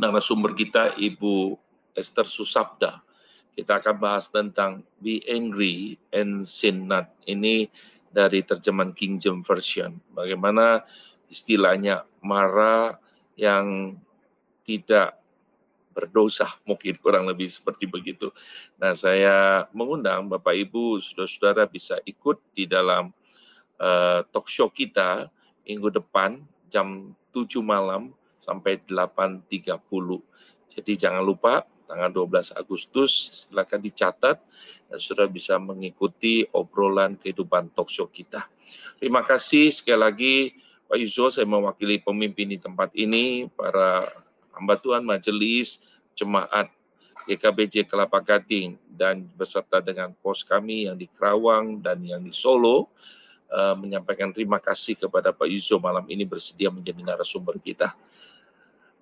narasumber kita Ibu Esther Susabda. Kita akan bahas tentang be angry and sin not. Ini dari terjemahan King James Version. Bagaimana istilahnya marah yang tidak berdosa, mungkin kurang lebih seperti begitu. Nah, saya mengundang Bapak Ibu, saudara-saudara bisa ikut di dalam uh, talk show kita minggu depan jam 7 malam sampai 8.30. Jadi jangan lupa tanggal 12 Agustus silakan dicatat dan sudah bisa mengikuti obrolan kehidupan talk show kita. Terima kasih sekali lagi Pak Yusuf, saya mewakili pemimpin di tempat ini, para hamba Tuhan majelis jemaat GKBJ Kelapa Gading dan beserta dengan pos kami yang di Kerawang dan yang di Solo uh, menyampaikan terima kasih kepada Pak Yuzo malam ini bersedia menjadi narasumber kita.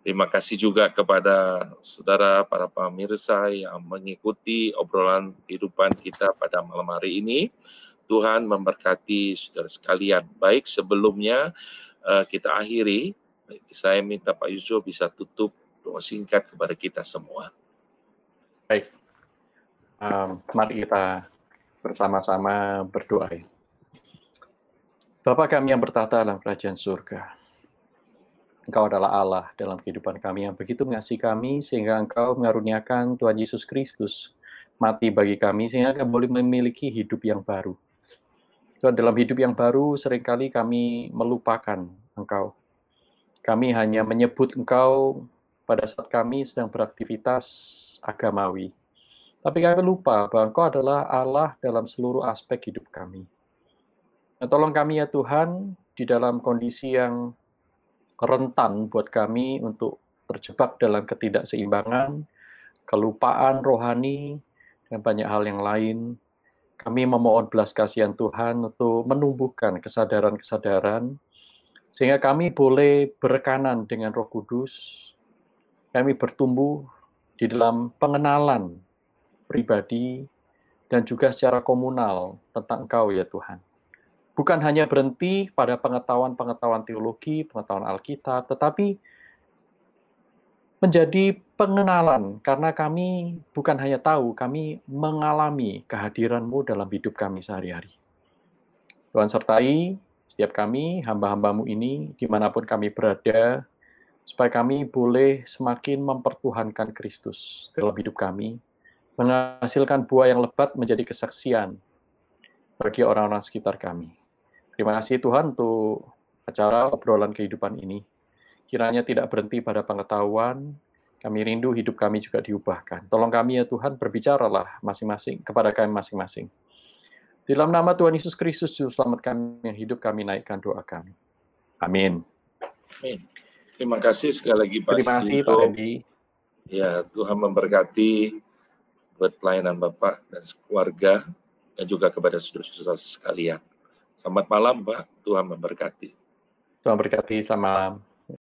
Terima kasih juga kepada saudara para pemirsa yang mengikuti obrolan kehidupan kita pada malam hari ini. Tuhan memberkati saudara sekalian. Baik sebelumnya uh, kita akhiri saya minta Pak Yusuf bisa tutup doa singkat kepada kita semua. Baik, um, mari kita bersama-sama berdoa. Bapak kami yang bertata dalam kerajaan surga, Engkau adalah Allah dalam kehidupan kami yang begitu mengasihi kami, sehingga Engkau mengaruniakan Tuhan Yesus Kristus mati bagi kami, sehingga kami boleh memiliki hidup yang baru. Tuhan, dalam hidup yang baru, sering kali kami melupakan Engkau. Kami hanya menyebut Engkau pada saat kami sedang beraktivitas agamawi. Tapi kami lupa bahwa Engkau adalah Allah dalam seluruh aspek hidup kami. Nah, tolong kami ya Tuhan, di dalam kondisi yang rentan buat kami untuk terjebak dalam ketidakseimbangan, kelupaan rohani, dan banyak hal yang lain. Kami memohon belas kasihan Tuhan untuk menumbuhkan kesadaran-kesadaran sehingga kami boleh berkanan dengan Roh Kudus, kami bertumbuh di dalam pengenalan pribadi dan juga secara komunal tentang Engkau ya Tuhan. Bukan hanya berhenti pada pengetahuan-pengetahuan teologi, pengetahuan Alkitab, tetapi menjadi pengenalan karena kami bukan hanya tahu, kami mengalami kehadiran-Mu dalam hidup kami sehari-hari. Tuhan sertai setiap kami, hamba-hambamu ini, di mana pun kami berada, supaya kami boleh semakin mempertuhankan Kristus dalam hidup kami, menghasilkan buah yang lebat menjadi kesaksian bagi orang-orang sekitar kami. Terima kasih Tuhan untuk acara obrolan kehidupan ini. Kiranya tidak berhenti pada pengetahuan, kami rindu hidup kami juga diubahkan. Tolong kami ya Tuhan, berbicaralah masing-masing kepada kami masing-masing. Di dalam nama Tuhan Yesus Kristus, Juru Selamat kami yang hidup, kami naikkan doa kami. Amin. Amin. Terima kasih sekali lagi Pak Terima kasih Pak Randy. Ya, Tuhan memberkati buat pelayanan Bapak dan keluarga dan juga kepada saudara-saudara sekalian. Selamat malam Pak, Tuhan memberkati. Tuhan memberkati, selamat malam.